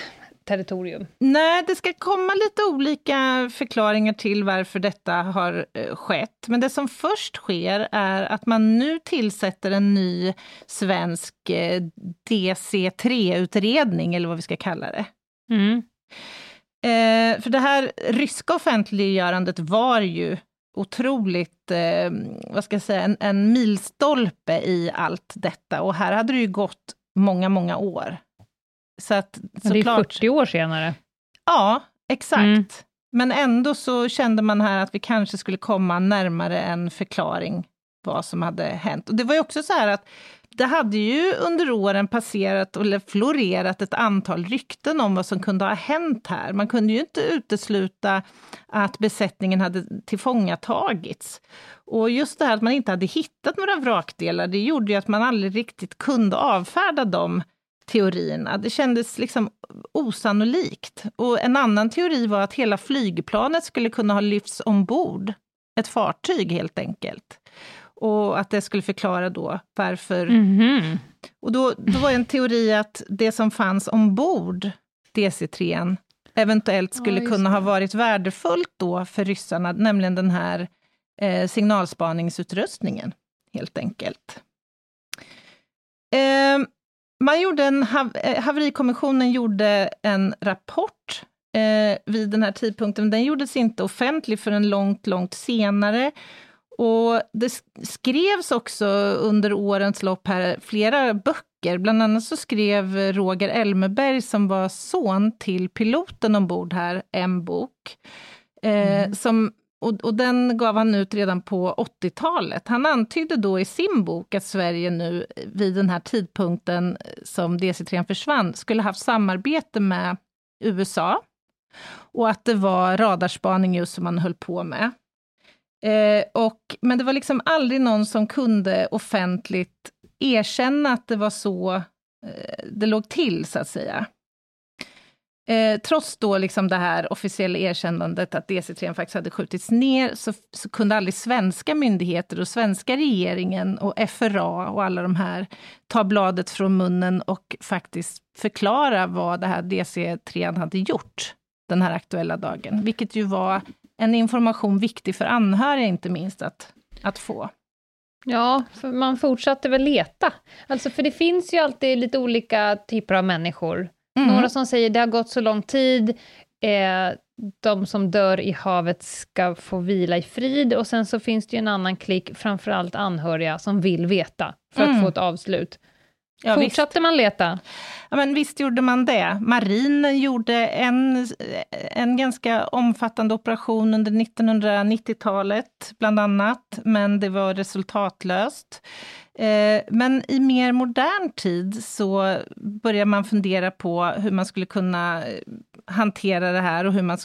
[SPEAKER 2] territorium?
[SPEAKER 3] Nej, det ska komma lite olika förklaringar till varför detta har eh, skett. Men det som först sker är att man nu tillsätter en ny svensk eh, DC3-utredning, eller vad vi ska kalla det.
[SPEAKER 2] Mm.
[SPEAKER 3] Eh, för det här ryska offentliggörandet var ju otroligt, eh, vad ska jag säga, en, en milstolpe i allt detta. Och här hade det ju gått många, många år. Så att,
[SPEAKER 2] det är 40 år senare.
[SPEAKER 3] Ja, exakt. Mm. Men ändå så kände man här att vi kanske skulle komma närmare en förklaring vad som hade hänt. Och det var ju också så här att det hade ju under åren passerat eller florerat ett antal rykten om vad som kunde ha hänt här. Man kunde ju inte utesluta att besättningen hade tillfångatagits. Och just det här att man inte hade hittat några vrakdelar, det gjorde ju att man aldrig riktigt kunde avfärda dem teorierna. Det kändes liksom osannolikt. Och en annan teori var att hela flygplanet skulle kunna ha lyfts ombord. Ett fartyg helt enkelt. Och att det skulle förklara då varför...
[SPEAKER 2] Mm -hmm.
[SPEAKER 3] Och då, då var en teori att det som fanns ombord, DC-3, eventuellt skulle ja, kunna ha varit värdefullt då för ryssarna, nämligen den här eh, signalspaningsutrustningen, helt enkelt. Eh, man gjorde en, eh, haverikommissionen gjorde en rapport eh, vid den här tidpunkten. Den gjordes inte offentlig förrän långt, långt senare. Och det skrevs också under årens lopp här flera böcker. Bland annat så skrev Roger Elmeberg, som var son till piloten ombord här, en bok. Eh, mm. som och, och, den gav han ut redan på 80-talet. Han antydde då i sin bok att Sverige nu vid den här tidpunkten som DC-3 försvann skulle haft samarbete med USA och att det var radarspaning just som man höll på med. Eh, och, men det var liksom aldrig någon som kunde offentligt erkänna att det var så eh, det låg till, så att säga. Eh, trots då liksom det här officiella erkännandet att DC-3 faktiskt hade skjutits ner, så, så, kunde aldrig svenska myndigheter och svenska regeringen och FRA och alla de här ta bladet från munnen och faktiskt förklara vad det här DC-3 hade gjort den här aktuella dagen. Vilket ju var en information viktig för anhöriga inte minst att, att få.
[SPEAKER 2] Ja, man fortsatte väl leta. Alltså, för det finns ju alltid lite olika typer av människor. Mm. Några som säger det har gått så lång tid, eh, de som dör i havet ska få vila i frid, och sen så finns det ju en annan klick, framförallt anhöriga, som vill veta, för mm. att få ett avslut. Ja, Fortsatte visst. man leta?
[SPEAKER 3] Ja, men visst gjorde man det. Marinen gjorde en, en ganska omfattande operation under 1990-talet, bland annat, men det var resultatlöst. Eh, men i mer modern tid så börjar man fundera på hur man skulle kunna eh, hantera det här och hur man,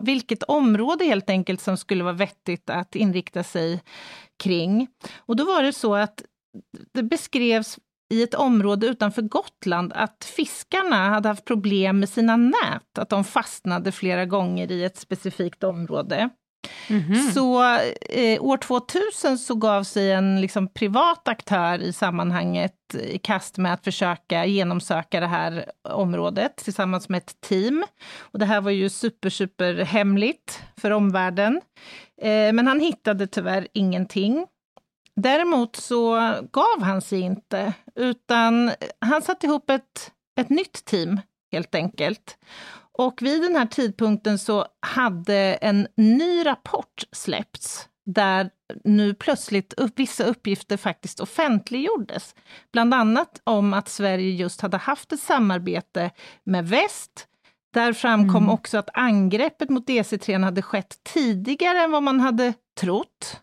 [SPEAKER 3] vilket område helt enkelt som skulle vara vettigt att inrikta sig kring. Och då var det så att det beskrevs i ett område utanför Gotland att fiskarna hade haft problem med sina nät, att de fastnade flera gånger i ett specifikt område. Mm -hmm. Så eh, år 2000 så gav sig en liksom, privat aktör i sammanhanget i kast med att försöka genomsöka det här området tillsammans med ett team. Och det här var ju super, super hemligt för omvärlden. Eh, men han hittade tyvärr ingenting. Däremot så gav han sig inte, utan han satte ihop ett, ett nytt team helt enkelt. Och vid den här tidpunkten så hade en ny rapport släppts där nu plötsligt upp, vissa uppgifter faktiskt offentliggjordes. Bland annat om att Sverige just hade haft ett samarbete med väst. Där framkom mm. också att angreppet mot DC-3 hade skett tidigare än vad man hade trott.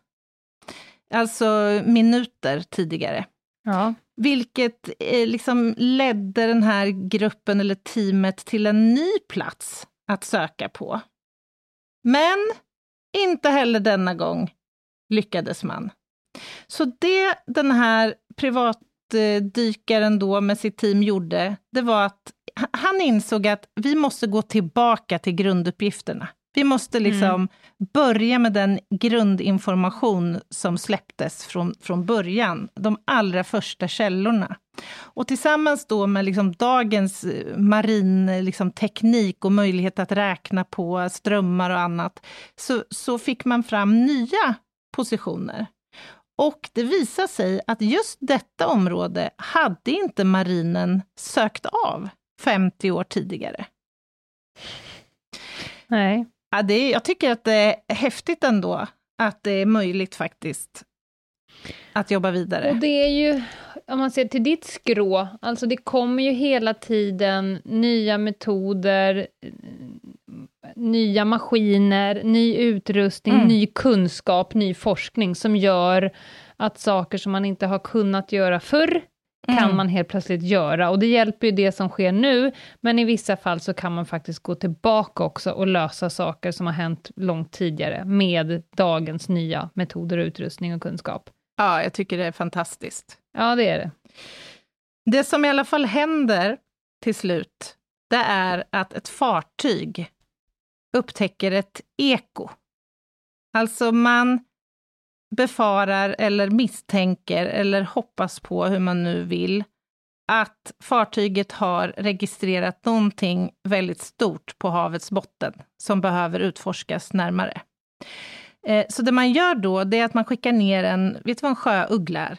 [SPEAKER 3] Alltså minuter tidigare.
[SPEAKER 2] Ja.
[SPEAKER 3] Vilket eh, liksom ledde den här gruppen eller teamet till en ny plats att söka på. Men inte heller denna gång lyckades man. Så det den här privatdykaren då med sitt team gjorde, det var att han insåg att vi måste gå tillbaka till grunduppgifterna. Vi måste liksom mm. börja med den grundinformation som släpptes från, från början, de allra första källorna. Och tillsammans då med liksom dagens eh, marin liksom teknik och möjlighet att räkna på strömmar och annat, så, så fick man fram nya positioner. Och det visade sig att just detta område hade inte marinen sökt av 50 år tidigare.
[SPEAKER 2] Nej.
[SPEAKER 3] Ja, det är, jag tycker att det är häftigt ändå, att det är möjligt faktiskt att jobba vidare.
[SPEAKER 2] Och det är ju, om man ser till ditt skrå, alltså det kommer ju hela tiden nya metoder, nya maskiner, ny utrustning, mm. ny kunskap, ny forskning som gör att saker som man inte har kunnat göra förr kan mm. man helt plötsligt göra. Och det hjälper ju det som sker nu, men i vissa fall så kan man faktiskt gå tillbaka också och lösa saker som har hänt långt tidigare, med dagens nya metoder, utrustning och kunskap.
[SPEAKER 3] Ja, jag tycker det är fantastiskt.
[SPEAKER 2] Ja, det är det.
[SPEAKER 3] Det som i alla fall händer till slut, det är att ett fartyg upptäcker ett eko. Alltså man befarar eller misstänker eller hoppas på, hur man nu vill, att fartyget har registrerat någonting väldigt stort på havets botten som behöver utforskas närmare. Eh, så det man gör då, det är att man skickar ner en, vet du vad en sjöuggla är?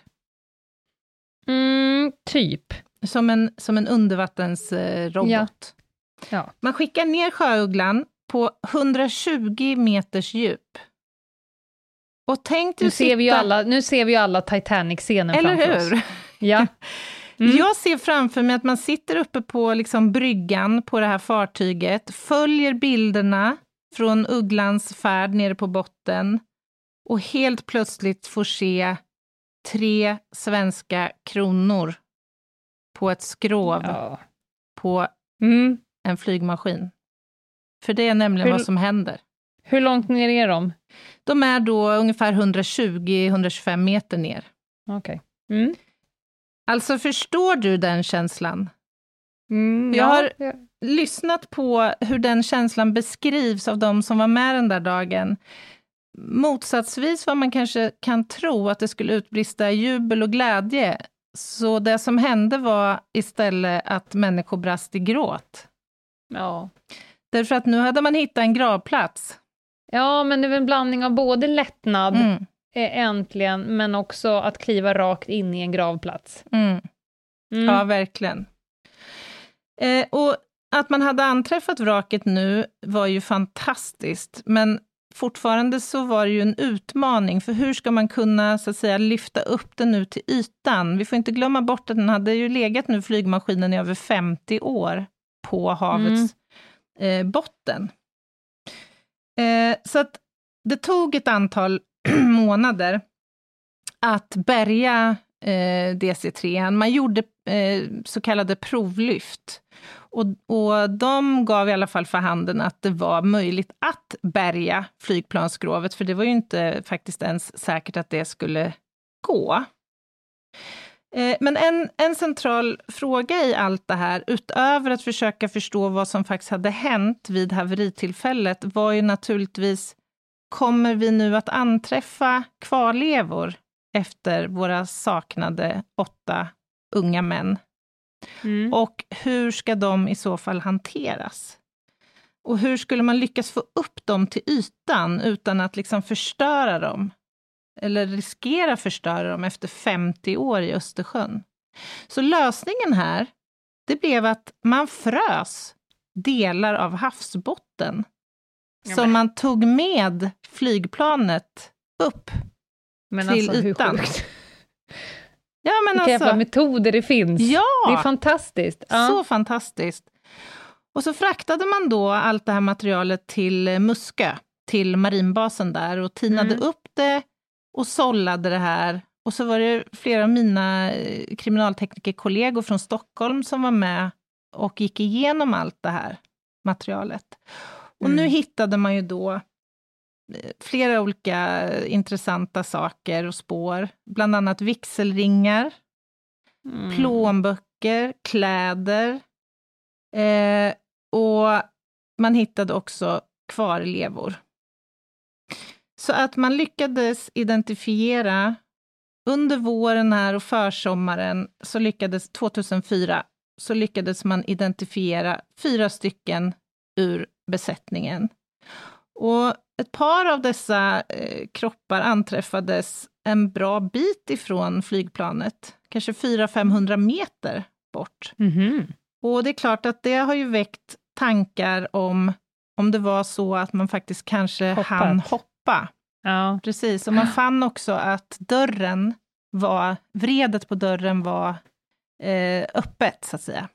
[SPEAKER 2] Mm, typ.
[SPEAKER 3] Som en, som en undervattensrobot. Ja.
[SPEAKER 2] Ja.
[SPEAKER 3] Man skickar ner sjöugglan på 120 meters djup och tänk
[SPEAKER 2] nu, ser vi ju alla, nu ser vi ju alla Titanic-scenen framför hur? oss. <laughs> Ja.
[SPEAKER 3] Mm. Jag ser framför mig att man sitter uppe på liksom bryggan på det här fartyget, följer bilderna från Ugglans färd nere på botten och helt plötsligt får se tre svenska kronor på ett skrov ja. på mm. en flygmaskin. För det är nämligen hur, vad som händer.
[SPEAKER 2] Hur långt ner är de?
[SPEAKER 3] De är då ungefär 120-125 meter ner.
[SPEAKER 2] Okej. Okay. Mm.
[SPEAKER 3] Alltså, förstår du den känslan?
[SPEAKER 2] Mm,
[SPEAKER 3] Jag
[SPEAKER 2] ja,
[SPEAKER 3] har-
[SPEAKER 2] ja.
[SPEAKER 3] lyssnat på hur den känslan beskrivs av de som var med den där dagen. Motsatsvis vad man kanske kan tro, att det skulle utbrista jubel och glädje, så det som hände var istället att människor brast i gråt.
[SPEAKER 2] Ja.
[SPEAKER 3] Därför att nu hade man hittat en gravplats.
[SPEAKER 2] Ja, men det är väl en blandning av både lättnad,
[SPEAKER 3] Mm,
[SPEAKER 2] eh, äntligen, men också att kliva rakt in i en gravplats.
[SPEAKER 3] mm.
[SPEAKER 2] Mm.
[SPEAKER 3] Ja, verkligen. Eh, och att man hade anträffat vraket nu var ju fantastiskt, men fortfarande så var det ju en utmaning, för hur ska man kunna så att säga lyfta upp den nu till ytan? Vi får inte glömma bort att den hade ju legat nu, flygmaskinen, i över 50 år på havets eh, botten. Eh, så att det tog ett antal <clears throat> månader att bärga eh, DC3. Man gjorde eh, så kallade provlyft. Och, och de gav i alla fall för handen att det var möjligt att bärga flygplansskrovet, för det var ju inte faktiskt ens säkert att det skulle gå. Eh, Men en, en central fråga i allt det här, utöver att försöka förstå vad som faktiskt hade hänt vid haveritillfället, var ju naturligtvis, kommer vi nu att anträffa kvarlevor efter våra saknade åtta unga män?
[SPEAKER 2] Mm.
[SPEAKER 3] Och hur ska de i så fall hanteras? Och hur skulle man lyckas få upp dem till ytan utan att liksom förstöra dem? Eller riskera förstöra dem efter 50 år i Östersjön? Så lösningen här, det blev att man frös delar av havsbotten
[SPEAKER 2] Ja,
[SPEAKER 3] som man tog med flygplanet upp.
[SPEAKER 2] Men
[SPEAKER 3] till
[SPEAKER 2] alltså, hur
[SPEAKER 3] ytan.
[SPEAKER 2] sjukt?
[SPEAKER 3] Ja, men
[SPEAKER 2] Vilka jävla
[SPEAKER 3] alltså,
[SPEAKER 2] metoder det finns.
[SPEAKER 3] ja!
[SPEAKER 2] Det är fantastiskt. Ja.
[SPEAKER 3] Så fantastiskt. Och så fraktade man då allt det här materialet till Muskö, till marinbasen där och tinade
[SPEAKER 2] Mm.
[SPEAKER 3] upp det och sållade det här. Och så var det flera av mina eh, kriminalteknikerkollegor från Stockholm som var med och gick igenom allt det här materialet. Och nu
[SPEAKER 2] Mm.
[SPEAKER 3] hittade man ju då eh, flera olika intressanta saker och spår, bland annat vigselringar,
[SPEAKER 2] Mm.
[SPEAKER 3] plånböcker, kläder. Eh, och man hittade också kvarlevor. Så att man lyckades identifiera under våren här och försommaren, så lyckades 2004, så lyckades man identifiera fyra stycken ur besättningen. Och ett par av dessa eh, kroppar anträffades en bra bit ifrån flygplanet, kanske 400-500 meter bort.
[SPEAKER 2] Mhm.
[SPEAKER 3] Och det är klart att det har ju väckt tankar om om det var så att man faktiskt kanske
[SPEAKER 2] Hoppat.
[SPEAKER 3] hann hoppa.
[SPEAKER 2] Ja.
[SPEAKER 3] Precis, och man <gasps> fann också att dörren var, vredet på dörren var eh, öppet, så att säga.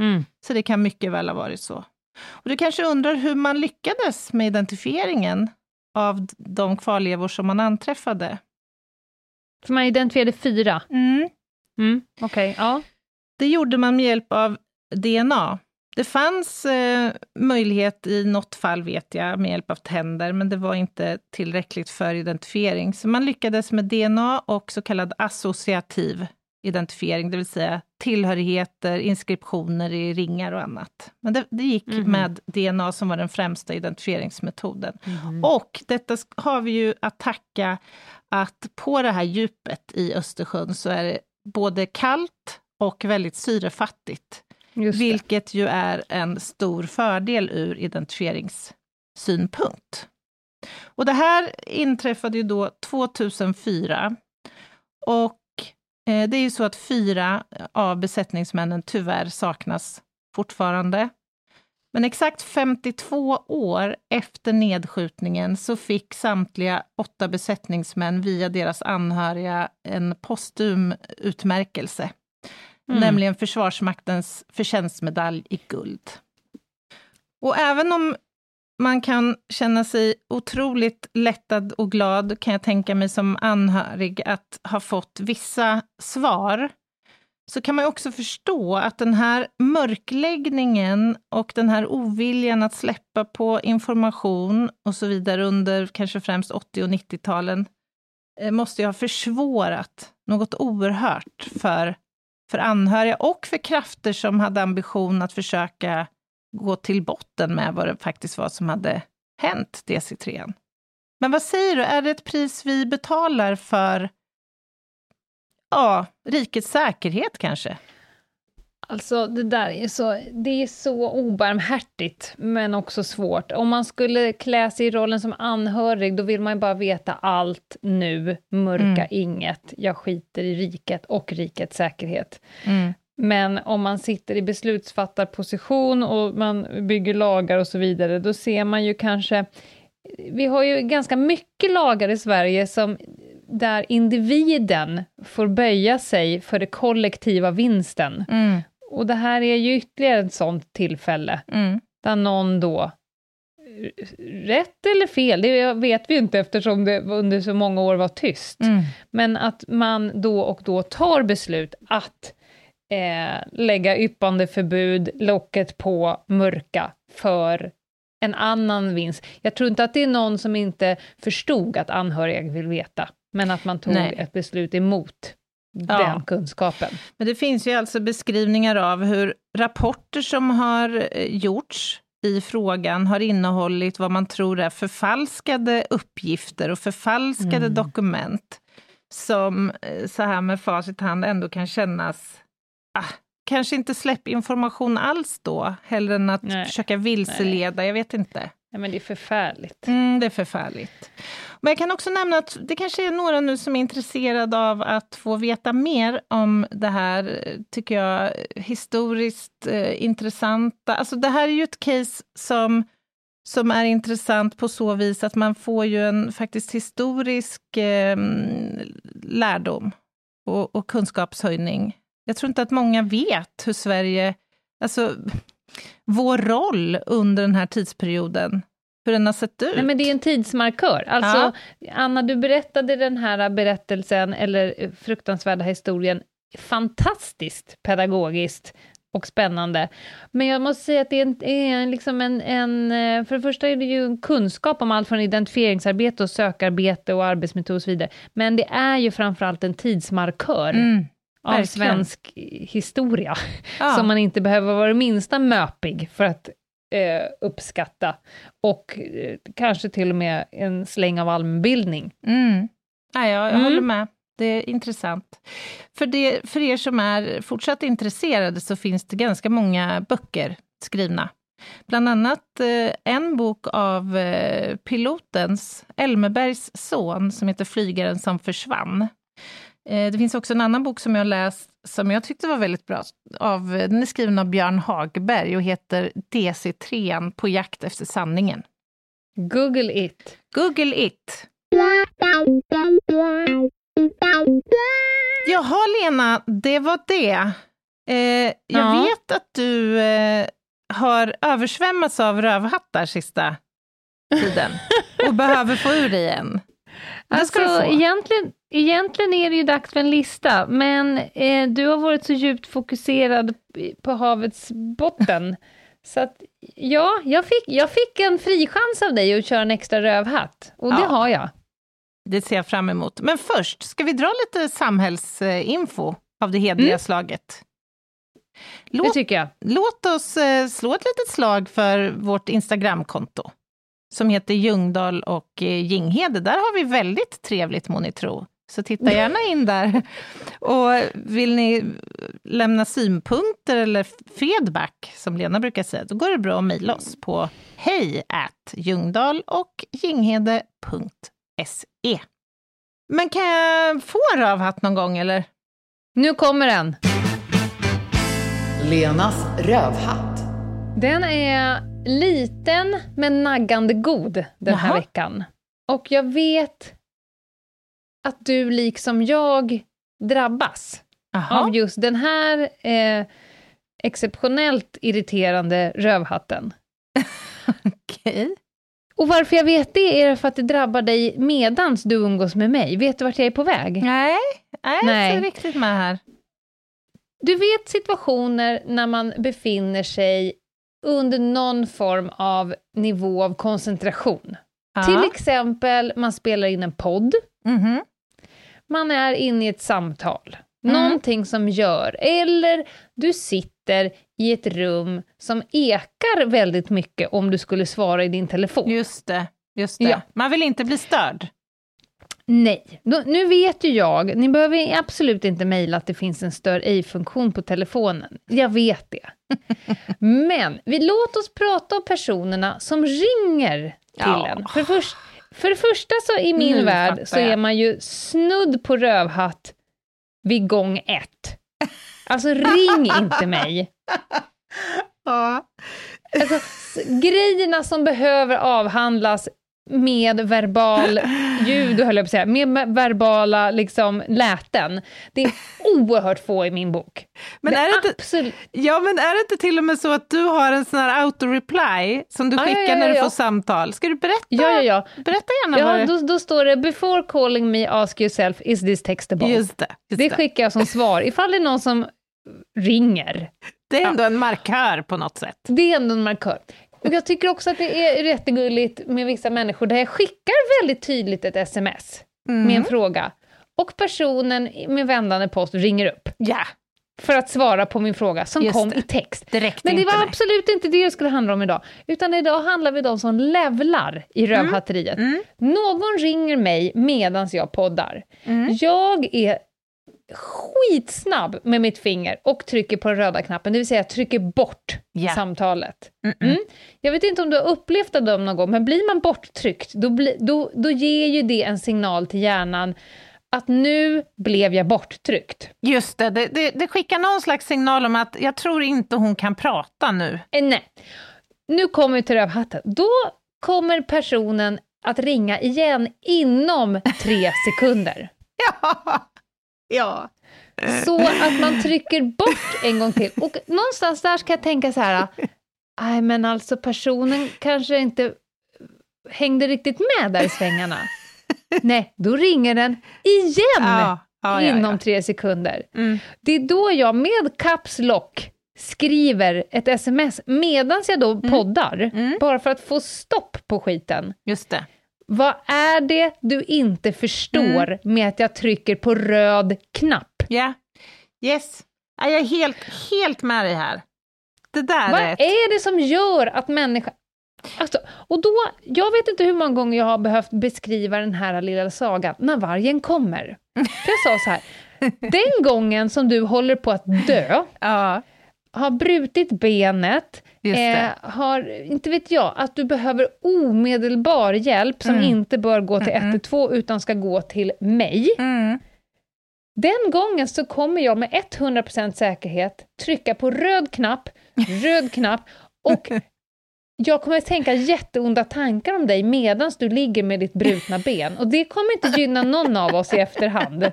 [SPEAKER 2] Mm.
[SPEAKER 3] Så det kan mycket väl ha varit så. Och du kanske undrar hur man lyckades med identifieringen av de kvarlevor som man anträffade?
[SPEAKER 2] För man identifierade fyra.
[SPEAKER 3] Mm.
[SPEAKER 2] Mm. Okej, ja.
[SPEAKER 3] Det gjorde man med hjälp av DNA. Det fanns eh, möjlighet i något fall, vet jag, med hjälp av tänder, men det var inte tillräckligt för identifiering. Så man lyckades med DNA och så kallad associativ identifiering, det vill säga tillhörigheter, inskriptioner i ringar och annat. Men det, det gick
[SPEAKER 2] Mhm.
[SPEAKER 3] med DNA som var den främsta identifieringsmetoden.
[SPEAKER 2] Mhm.
[SPEAKER 3] Och detta har vi ju att tacka att på det här djupet i Östersjön så är det både kallt och väldigt syrefattigt.
[SPEAKER 2] Just det.
[SPEAKER 3] Vilket ju är en stor fördel ur identifieringssynpunkt. Och det här inträffade ju då 2004. Och eh, det är ju så att fyra av besättningsmännen tyvärr saknas fortfarande. Men exakt 52 år efter nedskjutningen så fick samtliga åtta besättningsmän via deras anhöriga en postum utmärkelse
[SPEAKER 2] Mm.
[SPEAKER 3] nämligen Försvarsmaktens förtjänstmedalj i guld. Och även om man kan känna sig otroligt lättad och glad, kan jag tänka mig som anhörig, att ha fått vissa svar, så kan man ju också förstå att den här mörkläggningen och den här oviljan att släppa på information och så vidare under kanske främst 80 och 90-talen, eh, måste ju ha försvårat något oerhört för för anhöriga och för krafter som hade ambition att försöka gå till botten med vad det faktiskt var som hade hänt DC3. Men vad säger du, är det ett pris vi betalar för ja, rikets säkerhet kanske?
[SPEAKER 2] Alltså det där är så, det är så obarmhärtigt, men också svårt. Om man skulle klä sig i rollen som anhörig, då vill man ju bara veta allt nu, mörka mm. inget, jag skiter i riket och rikets säkerhet. Mm. Men om man sitter i beslutsfattarposition och man bygger lagar och så vidare, då ser man ju kanske... Vi har ju ganska mycket lagar i Sverige som där individen får böja sig för det kollektiva vinsten. Mm. Och det här är ju ytterligare ett sånt tillfälle, mm. där någon då, rätt eller fel, det vet vi inte eftersom det under så många år var tyst, mm. men att man då och då tar beslut att eh, lägga yppande förbud, locket på, mörka, för en annan vinst. Jag tror inte att det är någon som inte förstod att anhöriga vill veta, men att man tog Nej. ett beslut emot ja. den kunskapen.
[SPEAKER 3] Men det finns ju alltså beskrivningar av hur rapporter som har eh, gjorts i frågan har innehållit vad man tror är förfalskade uppgifter och förfalskade mm. dokument som eh, så här med facit hand ändå kan kännas ah, kanske inte släpp information alls då, hellre än att Nej. försöka vilseleda, Nej. jag vet inte.
[SPEAKER 2] Ja, men det är förfärligt.
[SPEAKER 3] Mm, det är förfärligt. Men jag kan också nämna att det kanske är några nu som är intresserade av att få veta mer om det här, tycker jag, historiskt eh, intressanta. Alltså det här är ju ett case som, som är intressant på så vis att man får ju en faktiskt historisk eh, lärdom och, och kunskapshöjning. Jag tror inte att många vet hur Sverige, alltså vår roll under den här tidsperioden hur den har sett ut.
[SPEAKER 2] Nej, men det är en tidsmarkör. Alltså, ja. Anna, du berättade den här berättelsen, eller fruktansvärda historien, fantastiskt pedagogiskt och spännande. Men jag måste säga att det är, en, liksom en, en, eh, För det första är det ju en kunskap om allt från identifieringsarbete och sökarbete och arbetsmetod och så vidare. Men det är ju framförallt en tidsmarkör. Mm av Verkligen. svensk historia, ja. som man inte behöver vara det minsta möpig för att eh, uppskatta. Och eh, kanske till och med en släng av allmänbildning.
[SPEAKER 3] Mm. Ja, jag, jag mm. håller med. Det är intressant. För, det, för er som är fortsatt intresserade så finns det ganska många böcker skrivna. Bland annat eh, en bok av eh, pilotens, Elmebergs son, som heter Flygaren som försvann. Eh, det finns också en annan bok som jag läst som jag tyckte var väldigt bra. Av, den är skriven av Björn Hagberg och heter DC3 på jakt efter sanningen.
[SPEAKER 2] Google it.
[SPEAKER 3] Google it. Jaha, Lena, det var det. Eh, jag ja. vet att du eh, har översvämmats av rövhattar sista tiden <laughs> och behöver få ur dig en.
[SPEAKER 2] Alltså, egentligen, egentligen är det ju dags för en lista, men eh, du har varit så djupt fokuserad på havets botten. <laughs> så att, ja, jag fick, jag fick en fri chans av dig att köra en extra rövhatt, och det ja, har jag.
[SPEAKER 3] Det ser jag fram emot. Men först, ska vi dra lite samhällsinfo av det hedliga mm. slaget?
[SPEAKER 2] Låt, det tycker jag.
[SPEAKER 3] Låt oss eh, slå ett litet slag för vårt Instagramkonto som heter Ljungdahl och eh, Ginghede. Där har vi väldigt trevligt, må ni tro. Så titta gärna in där. Och vill ni lämna synpunkter eller feedback, som Lena brukar säga, då går det bra att mejla oss på hej och ginghede.se. Men kan jag få rövhatt någon gång, eller?
[SPEAKER 2] Nu kommer den!
[SPEAKER 4] Lenas rövhatt.
[SPEAKER 2] Den är liten men naggande god den här Jaha. veckan. Och jag vet att du liksom jag drabbas Aha. av just den här eh, exceptionellt irriterande rövhatten. <laughs>
[SPEAKER 3] Okej. Okay.
[SPEAKER 2] Och varför jag vet det är för att det drabbar dig medans du umgås med mig. Vet du vart jag är på väg?
[SPEAKER 3] Nej, nej, jag är inte riktigt med här.
[SPEAKER 2] Du vet situationer när man befinner sig under någon form av nivå av koncentration. Aha. Till exempel, man spelar in en podd. Mm -hmm. Man är inne i ett samtal. Någonting som gör, eller du sitter i ett rum som ekar väldigt mycket om du skulle svara i din telefon.
[SPEAKER 3] Just det. Just det.
[SPEAKER 2] Ja.
[SPEAKER 3] Man vill inte bli störd.
[SPEAKER 2] Nej, Då, nu vet ju jag, ni behöver absolut inte mejla att det finns en stör ej-funktion på telefonen. Jag vet det. <laughs> Men vi, låt oss prata om personerna som ringer till
[SPEAKER 3] Ja.
[SPEAKER 2] en. För, först, för det första så i min
[SPEAKER 3] Nu
[SPEAKER 2] värld så är man ju snudd på rövhatt vid gång ett. Alltså ring inte mig. <laughs>
[SPEAKER 3] Ja.
[SPEAKER 2] Alltså, grejerna som behöver avhandlas med verbal <laughs> ljud, höll jag på att säga, med me- verbala liksom, läten. Det är oerhört få i min bok.
[SPEAKER 3] Men
[SPEAKER 2] det
[SPEAKER 3] är det inte-
[SPEAKER 2] absolut...
[SPEAKER 3] ja, men är det inte till och med så att du har en sån här auto-reply som du
[SPEAKER 2] Ja, ja,
[SPEAKER 3] skickar
[SPEAKER 2] ja,
[SPEAKER 3] när du
[SPEAKER 2] ja.
[SPEAKER 3] får samtal? Ska du berätta?
[SPEAKER 2] Ja, ja, ja.
[SPEAKER 3] Berätta gärna vad
[SPEAKER 2] ja
[SPEAKER 3] det
[SPEAKER 2] då, då står det “Before calling me, ask yourself, is this textable?”
[SPEAKER 3] Just det. Just
[SPEAKER 2] Det
[SPEAKER 3] det.
[SPEAKER 2] skickar jag som svar, ifall det är någon som ringer.
[SPEAKER 3] det är ändå en markör på något sätt.
[SPEAKER 2] Det är ändå en markör. Och jag tycker också att det är jättegulligt med vissa människor där jag skickar väldigt tydligt ett sms
[SPEAKER 3] Mm.
[SPEAKER 2] med en fråga. Och personen med vändande post ringer upp
[SPEAKER 3] Ja,
[SPEAKER 2] för att svara på min fråga som
[SPEAKER 3] Just
[SPEAKER 2] kom
[SPEAKER 3] det.
[SPEAKER 2] i text.
[SPEAKER 3] räckte
[SPEAKER 2] Men det var
[SPEAKER 3] nej.
[SPEAKER 2] absolut inte det det skulle handla om idag. Utan idag handlar vi om de som levlar i rövhatteriet.
[SPEAKER 3] Mm.
[SPEAKER 2] Någon ringer mig medan jag poddar.
[SPEAKER 3] Mm.
[SPEAKER 2] Jag är skitsnabb med mitt finger och trycker på den röda knappen, det vill säga jag trycker bort
[SPEAKER 3] Ja.
[SPEAKER 2] samtalet.
[SPEAKER 3] Mm-mm.
[SPEAKER 2] Mm. Jag vet inte om du har upplevt det någon gång, men blir man borttryckt, då, bli, då, då ger ju det en signal till hjärnan att nu blev jag borttryckt.
[SPEAKER 3] Just det, det, det, det skickar någon slags signal om att jag tror inte hon kan prata nu.
[SPEAKER 2] Eh, nej. Nu kommer vi till rövhatten. Då kommer personen att ringa igen inom tre sekunder. <laughs>
[SPEAKER 3] Ja, ja.
[SPEAKER 2] Så att man trycker bort en gång till. Och någonstans där ska jag tänka så här, nej men alltså personen kanske inte hängde riktigt med där i svängarna. <laughs> Nej, då ringer den igen
[SPEAKER 3] Ja, ja,
[SPEAKER 2] inom
[SPEAKER 3] ja.
[SPEAKER 2] tre sekunder.
[SPEAKER 3] Mm.
[SPEAKER 2] Det är då jag med caps lock skriver ett sms medan jag då poddar,
[SPEAKER 3] Mm.
[SPEAKER 2] bara för att få stopp på skiten.
[SPEAKER 3] Just det.
[SPEAKER 2] Vad är det du inte förstår
[SPEAKER 3] Mm.
[SPEAKER 2] med att jag trycker på röd knapp?
[SPEAKER 3] Ja, yes. Ja, jag är helt, helt med dig här. Det där
[SPEAKER 2] Vad
[SPEAKER 3] är ett...
[SPEAKER 2] är det som gör att människan... Alltså, och då, jag vet inte hur många gånger jag har behövt beskriva den här lilla sagan, när vargen kommer. <laughs> För jag sa så här, den gången som du håller på att dö,
[SPEAKER 3] Ja,
[SPEAKER 2] har brutit benet, eh, har, inte vet jag, att du behöver omedelbar hjälp som
[SPEAKER 3] Mm.
[SPEAKER 2] inte bör gå till
[SPEAKER 3] Mm-mm.
[SPEAKER 2] 112 utan ska gå till mig.
[SPEAKER 3] Mm.
[SPEAKER 2] Den gången så kommer jag med 100% säkerhet trycka på röd knapp, röd knapp och <laughs> jag kommer att tänka jätteonda tankar om dig medan du ligger med ditt brutna <laughs> ben. Och det kommer inte gynna någon av oss i efterhand. <laughs>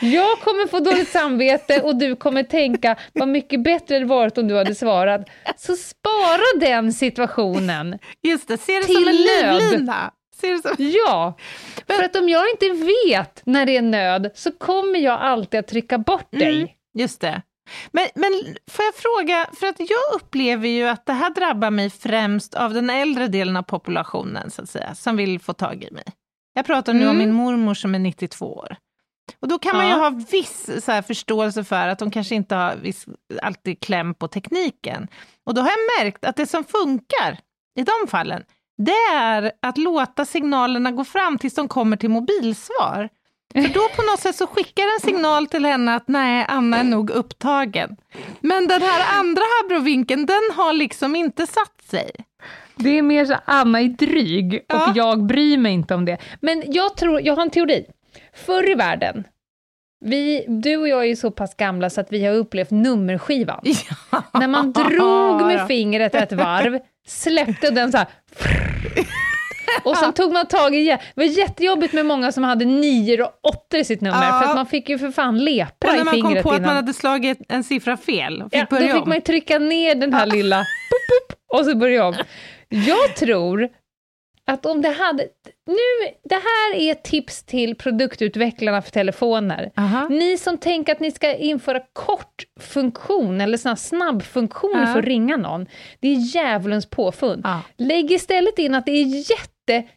[SPEAKER 2] Jag kommer få dåligt samvete och du kommer tänka vad mycket bättre det varit om du hade svarat. Så spara den situationen.
[SPEAKER 3] just det, ser det
[SPEAKER 2] Till
[SPEAKER 3] som en
[SPEAKER 2] nöd.
[SPEAKER 3] livlina. Som...
[SPEAKER 2] Ja, för att om jag inte vet när det är nöd så kommer jag alltid att trycka bort dig.
[SPEAKER 3] Mm, just det. Men, men får jag fråga, för att jag upplever ju att det här drabbar mig främst av den äldre delen av populationen, så att säga, som vill få tag i mig. Jag pratar nu om
[SPEAKER 2] Mm.
[SPEAKER 3] min mormor som är 92 år. Och då kan man ju
[SPEAKER 2] Ja.
[SPEAKER 3] ha viss så här, förståelse för att de kanske inte har viss, alltid kläm på tekniken. Och då har jag märkt att det som funkar i de fallen, det är att låta signalerna gå fram tills de kommer till mobilsvar. För då på något sätt så skickar en signal till henne att nej, Anna är nog upptagen. Men den här andra abrovinkeln, den har liksom inte satt sig.
[SPEAKER 2] Det är mer så Anna är dryg och
[SPEAKER 3] Ja.
[SPEAKER 2] jag bryr mig inte om det. Men jag tror, jag har en teori. Förr i världen, vi, du och jag är ju så pass gamla så att vi har upplevt nummerskivan. När man drog med
[SPEAKER 3] Ja. <laughs>
[SPEAKER 2] fingret ett varv, släppte den så här. Och sen tog man tag i, det var jättejobbigt med många som hade nior och åttor i sitt nummer,
[SPEAKER 3] Ja.
[SPEAKER 2] för att man fick ju för fan lepra
[SPEAKER 3] Och när
[SPEAKER 2] i
[SPEAKER 3] man kom
[SPEAKER 2] fingret
[SPEAKER 3] på att
[SPEAKER 2] innan.
[SPEAKER 3] man hade slagit en siffra fel och fick
[SPEAKER 2] Ja, då
[SPEAKER 3] börja
[SPEAKER 2] fick
[SPEAKER 3] om.
[SPEAKER 2] man ju trycka ner den här lilla, pop, pop, och så börja om. Jag tror att om det hade... Nu, det här är ett tips till produktutvecklarna för telefoner.
[SPEAKER 3] Aha.
[SPEAKER 2] Ni som tänker att ni ska införa kortfunktion eller sån här snabbfunktioner
[SPEAKER 3] Ja.
[SPEAKER 2] för att ringa någon, det är djävulens påfund.
[SPEAKER 3] Ja.
[SPEAKER 2] Lägg istället in att det är jätte,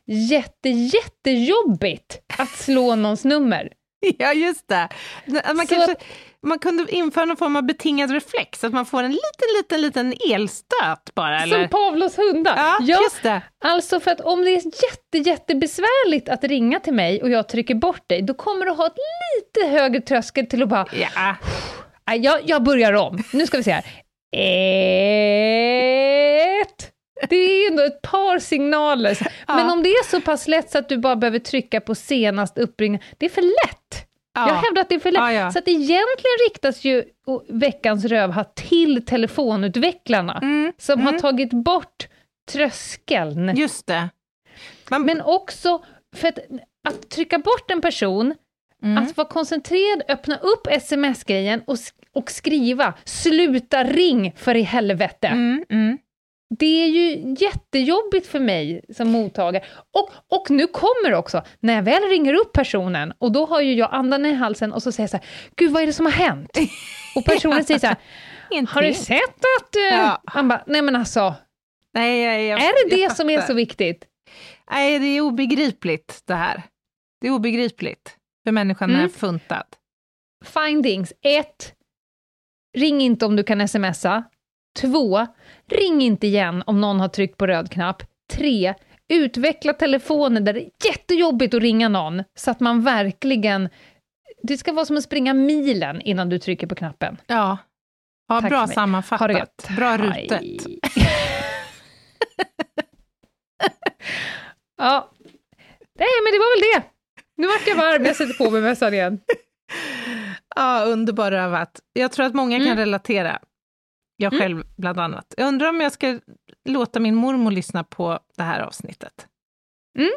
[SPEAKER 2] jätte, jättejobbigt att slå någons nummer. <laughs>
[SPEAKER 3] Ja, just det. Man,
[SPEAKER 2] Så
[SPEAKER 3] kanske, man kunde införa någon form av betingad reflex, att man får en liten, liten, liten elstöt bara. Eller?
[SPEAKER 2] Som Pavlos hundar.
[SPEAKER 3] Ja, just det.
[SPEAKER 2] Alltså för att om det är jätte, jättebesvärligt att ringa till mig och jag trycker bort dig, då kommer du ha ett lite högre tröskel till att bara,
[SPEAKER 3] Ja.
[SPEAKER 2] Jag, jag börjar om. Nu ska vi se här. Ett. Det är ändå ett par signaler. Men om det är så pass lätt så att du bara behöver trycka på senast uppringning, det är för lätt.
[SPEAKER 3] Ja.
[SPEAKER 2] Jag hävdar att det är för lätt.
[SPEAKER 3] Ja, ja.
[SPEAKER 2] Så att egentligen riktas ju veckans rövhatt till telefonutvecklarna,
[SPEAKER 3] Mm,
[SPEAKER 2] som har
[SPEAKER 3] mm.
[SPEAKER 2] tagit bort tröskeln.
[SPEAKER 3] Just det. Man,
[SPEAKER 2] Men också för att, att trycka bort en person,
[SPEAKER 3] mm.
[SPEAKER 2] att vara koncentrerad, öppna upp sms-grejen och, sk- och skriva “sluta ring för i helvete”.
[SPEAKER 3] mm, mm.
[SPEAKER 2] Det är ju jättejobbigt för mig som mottagare. Och, och nu kommer också, när jag väl ringer upp personen, och då har ju jag andan i halsen och så säger jag så här, “Gud, vad är det som har hänt?” <laughs> Och personen säger så här, “Har du sett att...” eh?"
[SPEAKER 3] Ja.
[SPEAKER 2] Man bara, nej men alltså,
[SPEAKER 3] Nej, jag, jag,
[SPEAKER 2] är det det som är så viktigt?
[SPEAKER 3] Nej, det är obegripligt det här. Det är obegripligt för människan
[SPEAKER 2] Mm.
[SPEAKER 3] är funtad.
[SPEAKER 2] Findings 1. Ring inte om du kan smsa. 2. Ring inte igen om någon har tryckt på röd knapp. 3. Utveckla telefoner där det är jättejobbigt att ringa någon, så att man verkligen... Det ska vara som att springa milen innan du trycker på knappen.
[SPEAKER 3] Ja, ja bra sammanfattat. Bra rutet. <laughs>
[SPEAKER 2] ja. Nej, men det var väl det. Nu vart jag varm, jag sätter på mig mössan igen. <laughs>
[SPEAKER 3] Ja, underbar rövat. Jag tror att många kan
[SPEAKER 2] Mm.
[SPEAKER 3] relatera. Jag själv bland annat. Jag undrar om jag ska låta min mormor lyssna på det här avsnittet.
[SPEAKER 2] Jag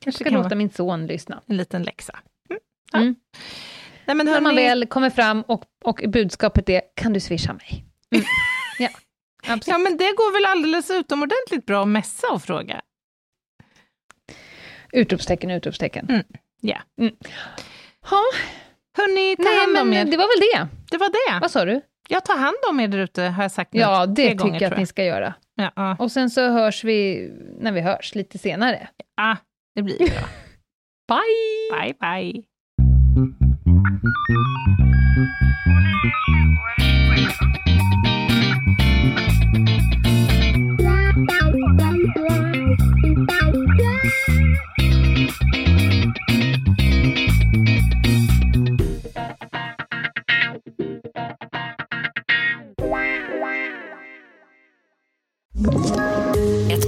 [SPEAKER 3] Kanske
[SPEAKER 2] ska
[SPEAKER 3] kan
[SPEAKER 2] låta min son lyssna.
[SPEAKER 3] en liten läxa. Mm. Ja.
[SPEAKER 2] Mm.
[SPEAKER 3] Nej, men
[SPEAKER 2] När man
[SPEAKER 3] hörni,
[SPEAKER 2] väl kommer fram och, och budskapet är “Kan du swisha mig?” <laughs> Ja, absolut.
[SPEAKER 3] ja, men det går väl alldeles utomordentligt bra att messa och fråga.
[SPEAKER 2] Utropstecken, utropstecken.
[SPEAKER 3] Mm, ja.
[SPEAKER 2] Mm. Ha,
[SPEAKER 3] Hörni, ta
[SPEAKER 2] nej,
[SPEAKER 3] hand om
[SPEAKER 2] men
[SPEAKER 3] er.
[SPEAKER 2] det var väl det.
[SPEAKER 3] Det var det.
[SPEAKER 2] Vad sa du?
[SPEAKER 3] Jag tar hand om er där ute, har jag sagt
[SPEAKER 2] Ja, det
[SPEAKER 3] gånger,
[SPEAKER 2] tycker jag
[SPEAKER 3] tror
[SPEAKER 2] att ni ska göra.
[SPEAKER 3] Ja, ja.
[SPEAKER 2] Och sen så hörs vi när vi hörs lite senare.
[SPEAKER 3] Ah, det blir bra. <laughs>
[SPEAKER 2] Bye!
[SPEAKER 3] bye, bye.